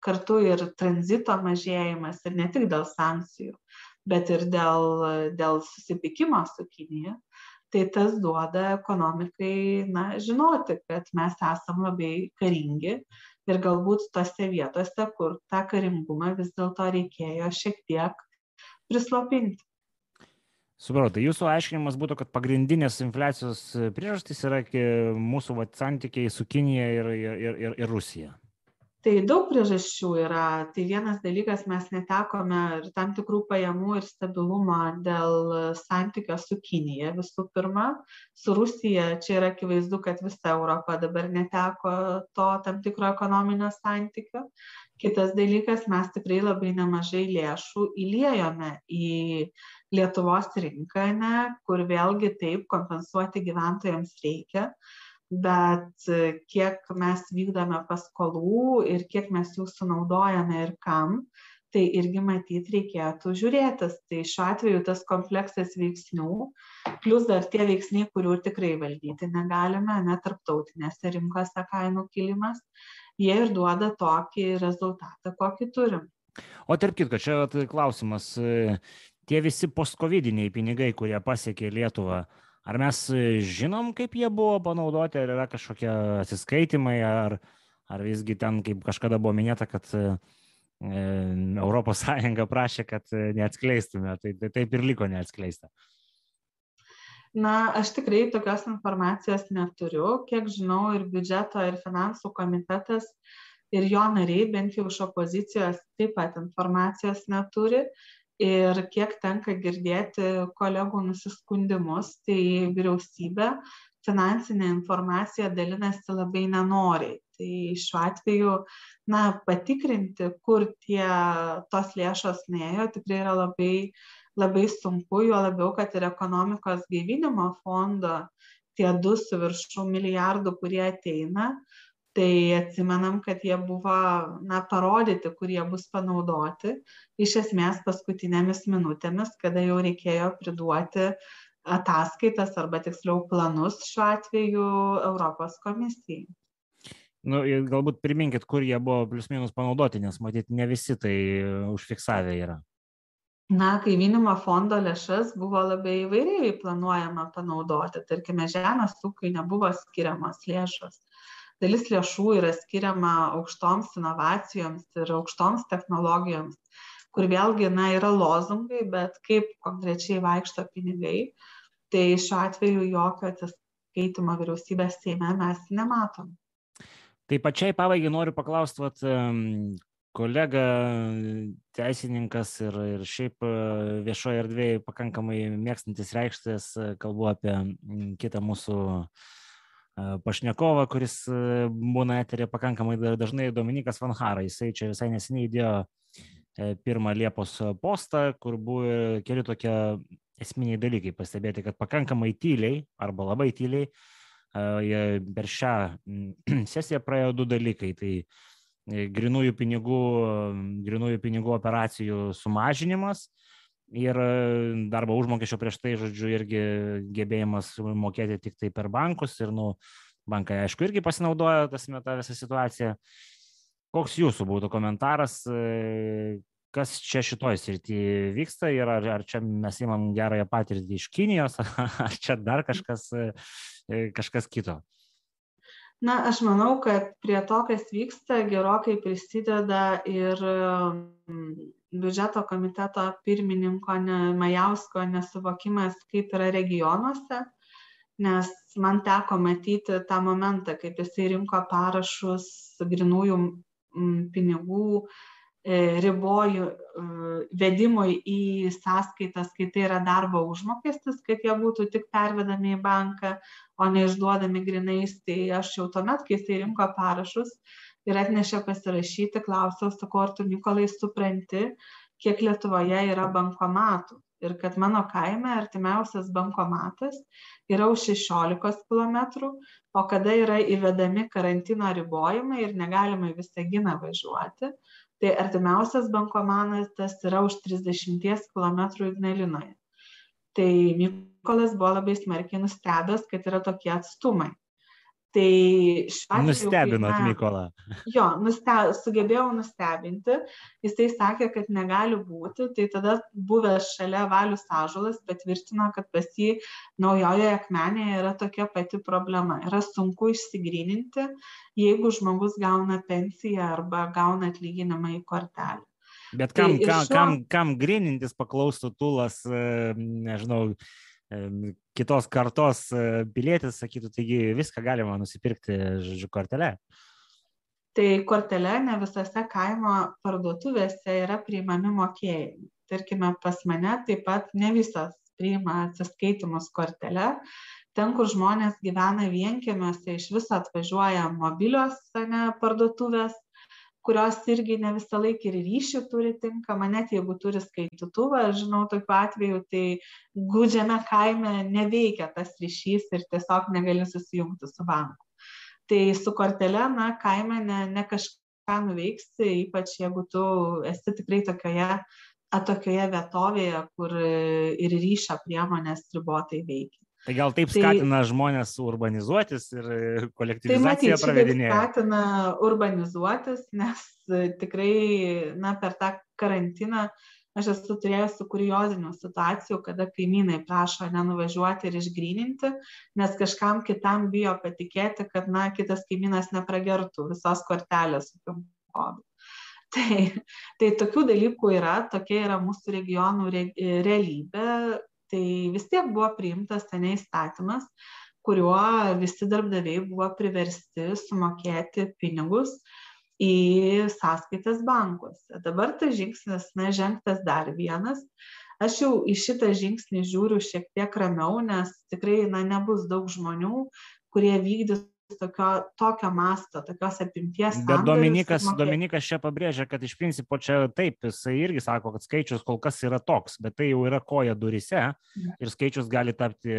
kartu ir tranzito mažėjimas ir ne tik dėl sankcijų bet ir dėl dėl susipykimo su kinija tai tas duoda ekonomikai na žinoti kad mes esam labai karingi ir galbūt tose vietose kur tą karingumą vis dėlto reikėjo šiek tiek prislopinti
Supratau, tai jūsų aiškinimas būtų, kad pagrindinės infliacijos priežastys yra mūsų vat, santykiai su Kinija ir, ir, ir, ir Rusija.
Tai daug priežasčių yra. Tai vienas dalykas, mes netekome ir tam tikrų pajamų ir stabilumo dėl santykio su Kinija visų pirma. Su Rusija čia yra akivaizdu, kad visa Europa dabar neteko to tam tikro ekonominio santykio kitas dalykas mes tikrai labai nemažai lėšų įliejome į lietuvos rinką ane kur vėlgi taip kompensuoti gyventojams reikia bet kiek mes vykdome paskolų ir kiek mes jų sunaudojame ir kam tai irgi matyt reikėtų žiūrėtis. Tai šiuo atveju tas kompleksas veiksnių plius dar tie veiksniai kurių tikrai valdyti negalime ane tarptautinėse rinkose kainų kilimas jie ir duoda tokį rezultatą, kokį turim.
O tarp kitko, čia klausimas, tie visi postcovidiniai pinigai, kurie pasiekė Lietuvą, ar mes žinom, kaip jie buvo panaudoti, ar yra kažkokie atsiskaitimai, ar, ar visgi ten, kaip kažkada buvo minėta, kad e, Europos Sąjunga prašė, kad neatskleistume, tai, tai taip ir liko neatskleista
na aš tikrai tokios informacijos neturiu. Kiek žinau ir biudžeto ir finansų komitetas ir jo nariai bent jau iš opozicijos taip pat informacijos neturi. Ir kiek tenka girdėti kolegų nusiskundimus tai vyriausybė finansine informacija dalinasi labai nenoriai. Tai šiuo atveju na patikrinti kur tie tos lėšos nuėjo tikrai yra labai labai sunku juo labiau kad ir ekonomikos gaivinimo fondo tie du su viršum milijardų kurie ateina tai atsimenam kad jie buvo na parodyti kur jie bus panaudoti iš esmės paskutinėmis minutėmis kada jau reikėjo priduoti ataskaitas arba tiksliau planus šiuo atveju Europos komisijai.
Nu, galbūt priminkit, kur jie buvo plius minus panaudoti, nes matyt, ne visi tai užfiksavę yra
na gaivinimo fondo lėšas buvo labai įvairiai planuojama panaudoti. Tarkime žemės ūkiui nebuvo skiriamos lėšos. Dalis lėšų yra skiriama aukštoms inovacijoms ir aukštoms technologijoms kur vėlgi na yra lozungai bet kaip konkrečiai vaikšto pinigai tai šiuo atveju jokio atsiskaitymo vyriausybės seime mes nematom.
Tai pačiai pabaigai noriu paklaust vat kolega teisininkas ir, ir šiaip e, viešoje erdvėje pakankamai mėgstantis reikštis, e, kalbu apie kitą mūsų e, pašnekovą, kuris būna eterė pakankamai dažnai, Dominikas Vanhara. Jisai čia visai neseniai įdėjo pirmą Liepos postą, kur buvo keli tokie esminiai dalykai pastebėti, kad pakankamai tyliai arba labai tyliai per šią sesiją praėjo du dalykai. Tai grinųjų pinigų, grinųjų pinigų operacijų sumažinimas ir darbo užmokesčio prieš tai, žodžiu, irgi gebėjimas mokėti tik tai per bankus ir, nu, bankai, aišku, irgi pasinaudojo tas metą visą situaciją. Koks jūsų būtų komentaras, kas čia šitoj srityje vyksta ir ar, ar čia mes įmam gerąją patirtį iš Kinijos, ar čia dar kažkas, kažkas kito?
Na, aš manau, kad prie to, kas vyksta, gerokai prisideda ir biudžeto komiteto pirmininko Majausko nesuvokimas, kaip yra regionuose, nes man teko matyti tą momentą, kaip jisai rinko parašus grinųjų pinigų e, ribojų e, vedimui į sąskaitas, kai tai yra darbo užmokestis, kad jie būtų tik pervedami į banką, o ne išduodami grinais. Tai aš jau tuomet, kai jisai rinko parašus ir atnešė pasirašyti, klausiau, sakau, ar tu Nikolai supranti, kiek Lietuvoje yra bankomatų. Ir kad mano kaime artimiausias bankomatas yra už 16 km, o kada yra įvedami karantino ribojimai ir negalima į Visaginą važiuoti, tai artimiausias bankomatas yra už 30 km Ignalinoje. Tai Mykolas buvo labai smarkiai nustebęs, kad yra tokie atstumai.
Tai šiuo atveju. Nustebinot na, Mykolą.
Jo, nuste, sugebėjau nustebinti. Jisai sakė, kad negali būti. Tai tada buvęs šalia valius ažulas patvirtino, kad pas jį naujoje akmenėje yra tokia pati problema. Yra sunku išsigryninti, jeigu žmogus gauna pensiją arba gauna atlyginimą į kortelę.
Bet kam, tai kam, šiuo... kam, kam grinintis paklaustų tulas, nežinau, kitos kartos e, pilietis sakytų, taigi viską galima nusipirkti, žodžiu, kortelę.
Tai kortelė ne visose kaimo parduotuvėse yra priimami mokėjimai. Tarkime, pas mane taip pat ne visas priima atsiskaitimus kortelę. Ten, kur žmonės gyvena vienkėmiuose, iš viso atvažiuoja mobilios ne, parduotuvės, kurios irgi ne visą laiką ir ryšį turi tinkamą, net jeigu turi skaitytuvą, žinau tokiu atveju, tai gudžiame kaime neveikia tas ryšys ir tiesiog negali susijungti su banku. Tai su kortelė, na, kaime ne, ne kažką nuveiksi, ypač jeigu tu esi tikrai tokioje atokioje vietovėje, kur ir ryšio priemonės ribotai veikia.
Tai gal taip tai skatina tai, žmonės urbanizuotis ir kolektyvizaciją tai pravedinėja?
Tai skatina urbanizuotis, nes e, tikrai, na, per tą karantiną aš esu turėjusi kuriozinių situacijų, kada kaimynai prašo nenuvažiuoti ir išgryninti, nes kažkam kitam bijo patikėti, kad, na, kitas kaimynas nepragertų visos kortelės su kodu. Tai, tai tokių dalykų yra, tokia yra mūsų regionų re, realybė, tai vis tiek buvo priimtas seniai įstatymas, kuriuo visi darbdaviai buvo priversti sumokėti pinigus į sąskaitas bankuose. Dabar tas žingsnis, na, žengtas dar vienas. Aš jau į šitą žingsnį žiūriu šiek tiek ramiau, nes tikrai, na, nebus daug žmonių, kurie vykdys tokio, tokio masto, tokios apimties.
Bet Dominikas, Dominikas čia pabrėžia, kad iš principo čia taip, jisai irgi sako, kad skaičius kol kas yra toks, bet tai jau yra koja durise ir skaičius gali tapti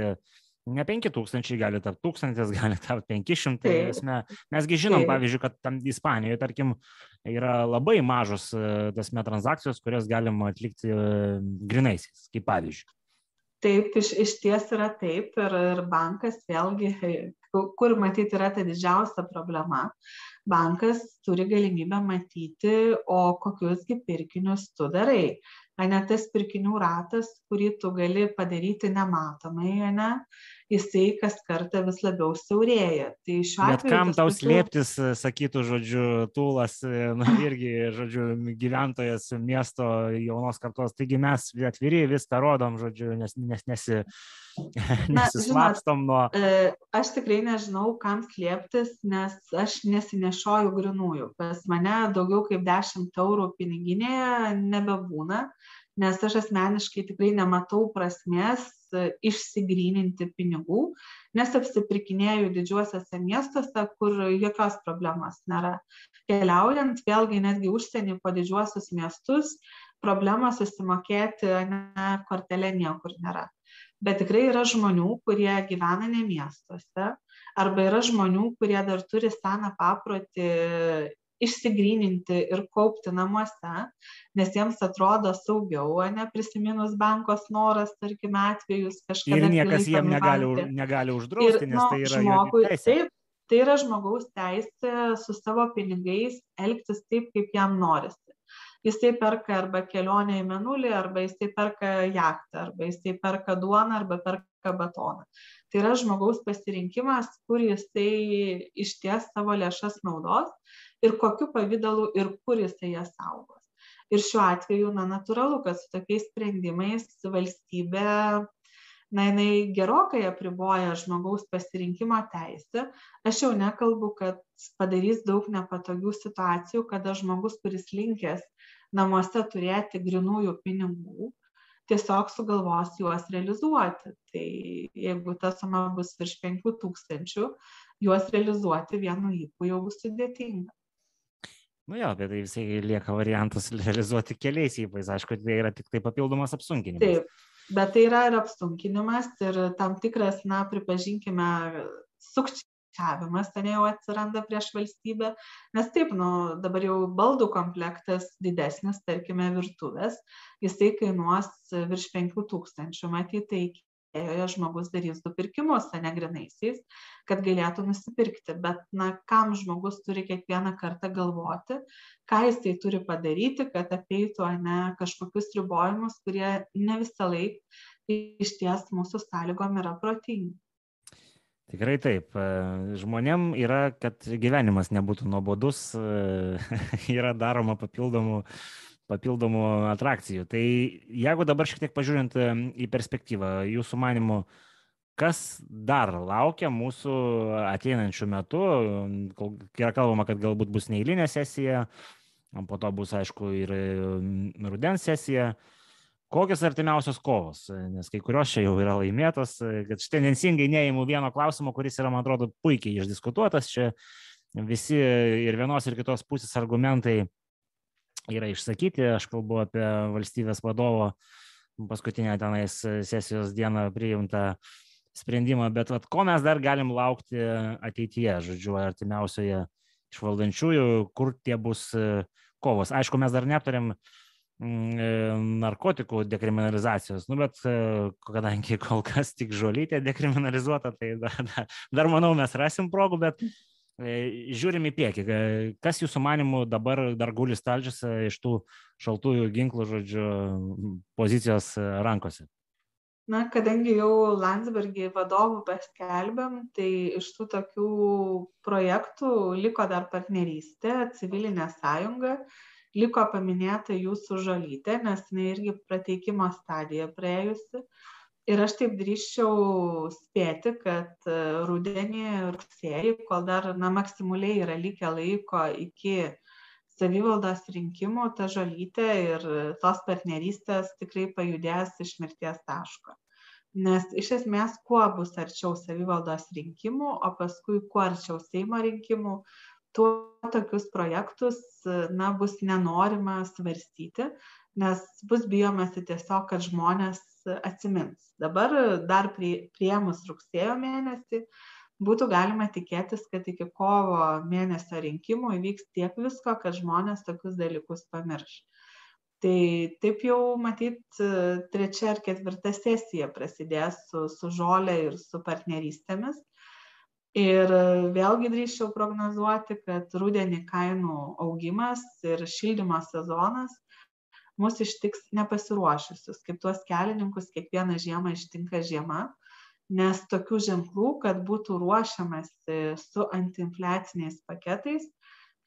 ne 5000, gali tapti 1000, gali tapti 500. Mes, mesgi žinom, taip. pavyzdžiui, kad tam Ispanijoje, tarkim, yra labai mažos e, tas transakcijos, kurias galima atlikti e, grinaisiais, kaip pavyzdžiui.
Taip, iš, iš ties yra taip ir, ir bankas vėlgi kur matyt yra ta didžiausia problema. Bankas turi galimybę matyti, o kokius gi pirkinius tu darai. Ne tas pirkinių ratas, kurį tu gali padaryti nematomai, ne, jisai kas kartą vis labiau siaurėja. Tai šiuo
atveju. Bet kam tau slėptis, sakytų, žodžiu, Tūlas, na, irgi, žodžiu, gyventojas miesto jaunos kartos. Taigi mes atviri viską rodom, žodžiu, nes, nes nesi, nesislapstom nuo.
E, aš tikrai nežinau, kam slėptis, nes aš nesinešioju grinųjų. Pas mane daugiau kaip 10 eurų piniginėje nebebūna nes aš asmeniškai tikrai nematau prasmės e, išsigryninti pinigų, nes apsipirkinėjau didžiuosiuose miestuose, kur jokios problemos nėra. Keliaujant vėlgi netgi užsienį po didžiuosius miestus, problemos susimokėti ne, kortelė niekur nėra. Bet tikrai yra žmonių, kurie gyvena ne miestuose, arba yra žmonių, kurie dar turi seną paprotį išsigryninti ir kaupti namuose, nes jiems atrodo saugiau, ne prisiminus bankos noras, tarkim, atvejus
kažkada. Ir niekas jiem negali, negali uždrausti, ir, nes nu, tai yra žmogui. Taip,
tai yra žmogaus teisė su savo pinigais elgtis taip, kaip jam norisi jisai perka arba kelionę į Menulį, arba jisai perka jachtą, arba jisai perka duoną, arba perka batoną. Tai yra žmogaus pasirinkimas, kur jisai išties savo lėšas naudos ir kokiu pavydalu ir kur jisai jas saugos. Ir šiuo atveju, na, natūralu, kad su tokiais sprendimais valstybė na jinai gerokai apriboja žmogaus pasirinkimo teisę. Aš jau nekalbu, kad padarys daug nepatogių situacijų, kada žmogus, kuris linkęs namuose turėti grinųjų pinigų, tiesiog sugalvos juos realizuoti. Tai jeigu ta suma bus virš 5000, juos realizuoti vienu įpū jau bus sudėtinga.
Nu jo, bet tai visai lieka variantas realizuoti keliais įpais, aišku, tai yra tik tai papildomas apsunkinimas.
Taip, bet tai yra ir apsunkinimas ir tam tikras, na, pripažinkime, sukčiavimas ten jau atsiranda prieš valstybę, nes taip, nu, dabar jau baldų komplektas didesnis, tarkime, virtuvės, jisai kainuos virš 5000, matyti, tai joje žmogus darys du pirkimus, ne grinaisiais, kad galėtų nusipirkti. Bet, na, kam žmogus turi kiekvieną kartą galvoti, ką jisai turi padaryti, kad apeitų, ne kažkokius ribojimus, kurie ne visą laiką iš ties mūsų sąlygom yra protingi.
Tikrai taip. Žmonėm yra, kad gyvenimas nebūtų nuobodus, yra daroma papildomų papildomų atrakcijų. Tai jeigu dabar šiek tiek pažiūrint į perspektyvą, jūsų manimu, kas dar laukia mūsų ateinančių metų, yra kalbama, kad galbūt bus neįlinė sesija, po to bus, aišku, ir rudens sesija. Kokios artimiausios kovos, nes kai kurios čia jau yra laimėtos, kad aš tendencingai neįimu vieno klausimo, kuris yra, man atrodo, puikiai išdiskutuotas, čia visi ir vienos ir kitos pusės argumentai yra išsakyti. Aš kalbu apie valstybės vadovo paskutinę tenais sesijos dieną priimtą sprendimą, bet vat, ko mes dar galim laukti ateityje, žodžiu, artimiausioje iš valdančiųjų, kur tie bus e, kovos. Aišku, mes dar neaptarėm mm, e, narkotikų dekriminalizacijos, nu, bet e, kadangi kol kas tik žolytė dekriminalizuota, tai dar, dar, dar manau mes rasim progų, bet žiūrim į priekį. E, kas jūsų manimų dabar dar guli stalčiuose iš tų šaltųjų ginklų, žodžiu, pozicijos e, rankose?
Na, kadangi jau Landsbergį vadovų paskelbėm, tai iš tų tokių projektų liko dar partnerystė, civilinė sąjunga, liko paminėta jūsų žalytė, nes jinai irgi prateikimo stadija praėjusi. Uh, ir aš taip drįsčiau spėti kad e, rudenį rugsėjį kol dar na maksimaliai yra likę laiko iki savivaldos rinkimų ta žolytė ir tos partnerystės tikrai pajudės iš mirties taško. Nes iš esmės, kuo bus arčiau savivaldos rinkimų, o paskui kuo arčiau Seimo rinkimų, tuo tokius projektus na, bus nenorima svarstyti, nes bus bijomasi tiesiog, kad žmonės atsimins. Dabar dar prie, priemus rugsėjo mėnesį būtų galima tikėtis, kad iki kovo mėnesio rinkimų įvyks tiek visko, kad žmonės tokius dalykus pamirš. Tai taip jau matyt, trečia ar ketvirta sesija prasidės su, su žolė ir su partnerystėmis. Ir vėlgi drįščiau prognozuoti, kad rudenį kainų augimas ir šildymo sezonas mus ištiks nepasiruošusius, kaip tuos kelininkus kiekvieną žiemą ištinka žiema, nes tokių ženklų, kad būtų ruošiamasi su antiinfliaciniais paketais,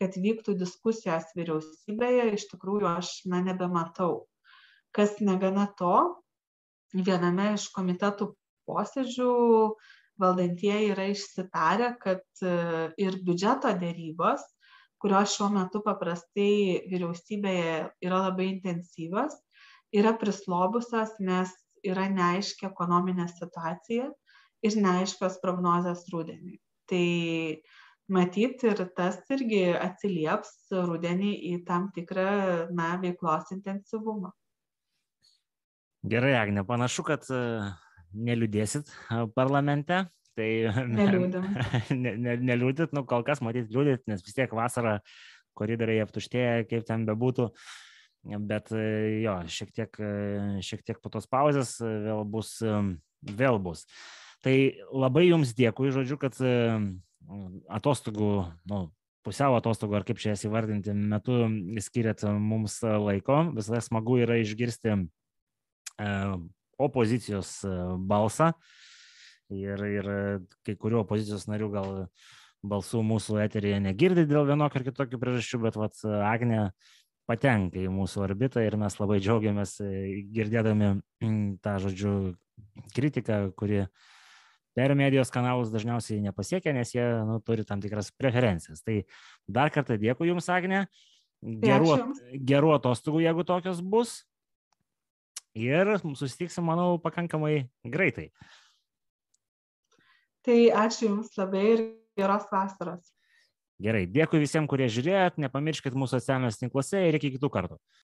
kad vyktų diskusijos vyriausybėje, iš tikrųjų aš na, nebematau. Kas negana to, viename iš komitetų posėdžių valdantieji yra išsitarę, kad ir biudžeto dėrybos kurios šiuo metu paprastai vyriausybėje yra labai intensyvios, yra prislobusios, nes yra neaiški ekonominė situacija ir neaiškios prognozės rudeniui. Tai matyt ir tas irgi atsilieps rudenį į tam tikrą na, veiklos intensyvumą.
Gerai, Agne, panašu, kad e, neliūdėsit e, parlamente. Tai
neliūdit,
ne, ne, neliūdit, nu kol kas matyt liūdit, nes vis tiek vasara koridoriai aptuštėja, kaip ten bebūtų. Bet jo, šiek tiek, šiek tiek po tos pauzės vėl bus, vėl bus. Tai labai jums dėkui, žodžiu, kad atostogų, nu, pusiau atostogų, ar kaip čia jas įvardinti, metu skiriat mums laiko. Visada smagu yra išgirsti opozicijos balsą. Ir, ir kai kurių opozicijos narių gal balsų mūsų eterėje negirdi dėl vienokio ar kitokio priežasčių, bet vat, Agne patenka į mūsų orbitą ir mes labai džiaugiamės girdėdami tą, žodžiu, kritiką, kuri per medijos kanalus dažniausiai nepasiekia, nes jie nu, turi tam tikras preferencijas. Tai dar kartą dėkui Jums, Agne. Gerų, gerų atostogų, jeigu tokios bus. Ir susitiksim, manau, pakankamai greitai.
Tai ačiū Jums labai ir geros vasaros.
Gerai, dėkui visiems, kurie žiūrėjot, nepamirškit mūsų socialiniuose tinkluose ir iki kitų kartų.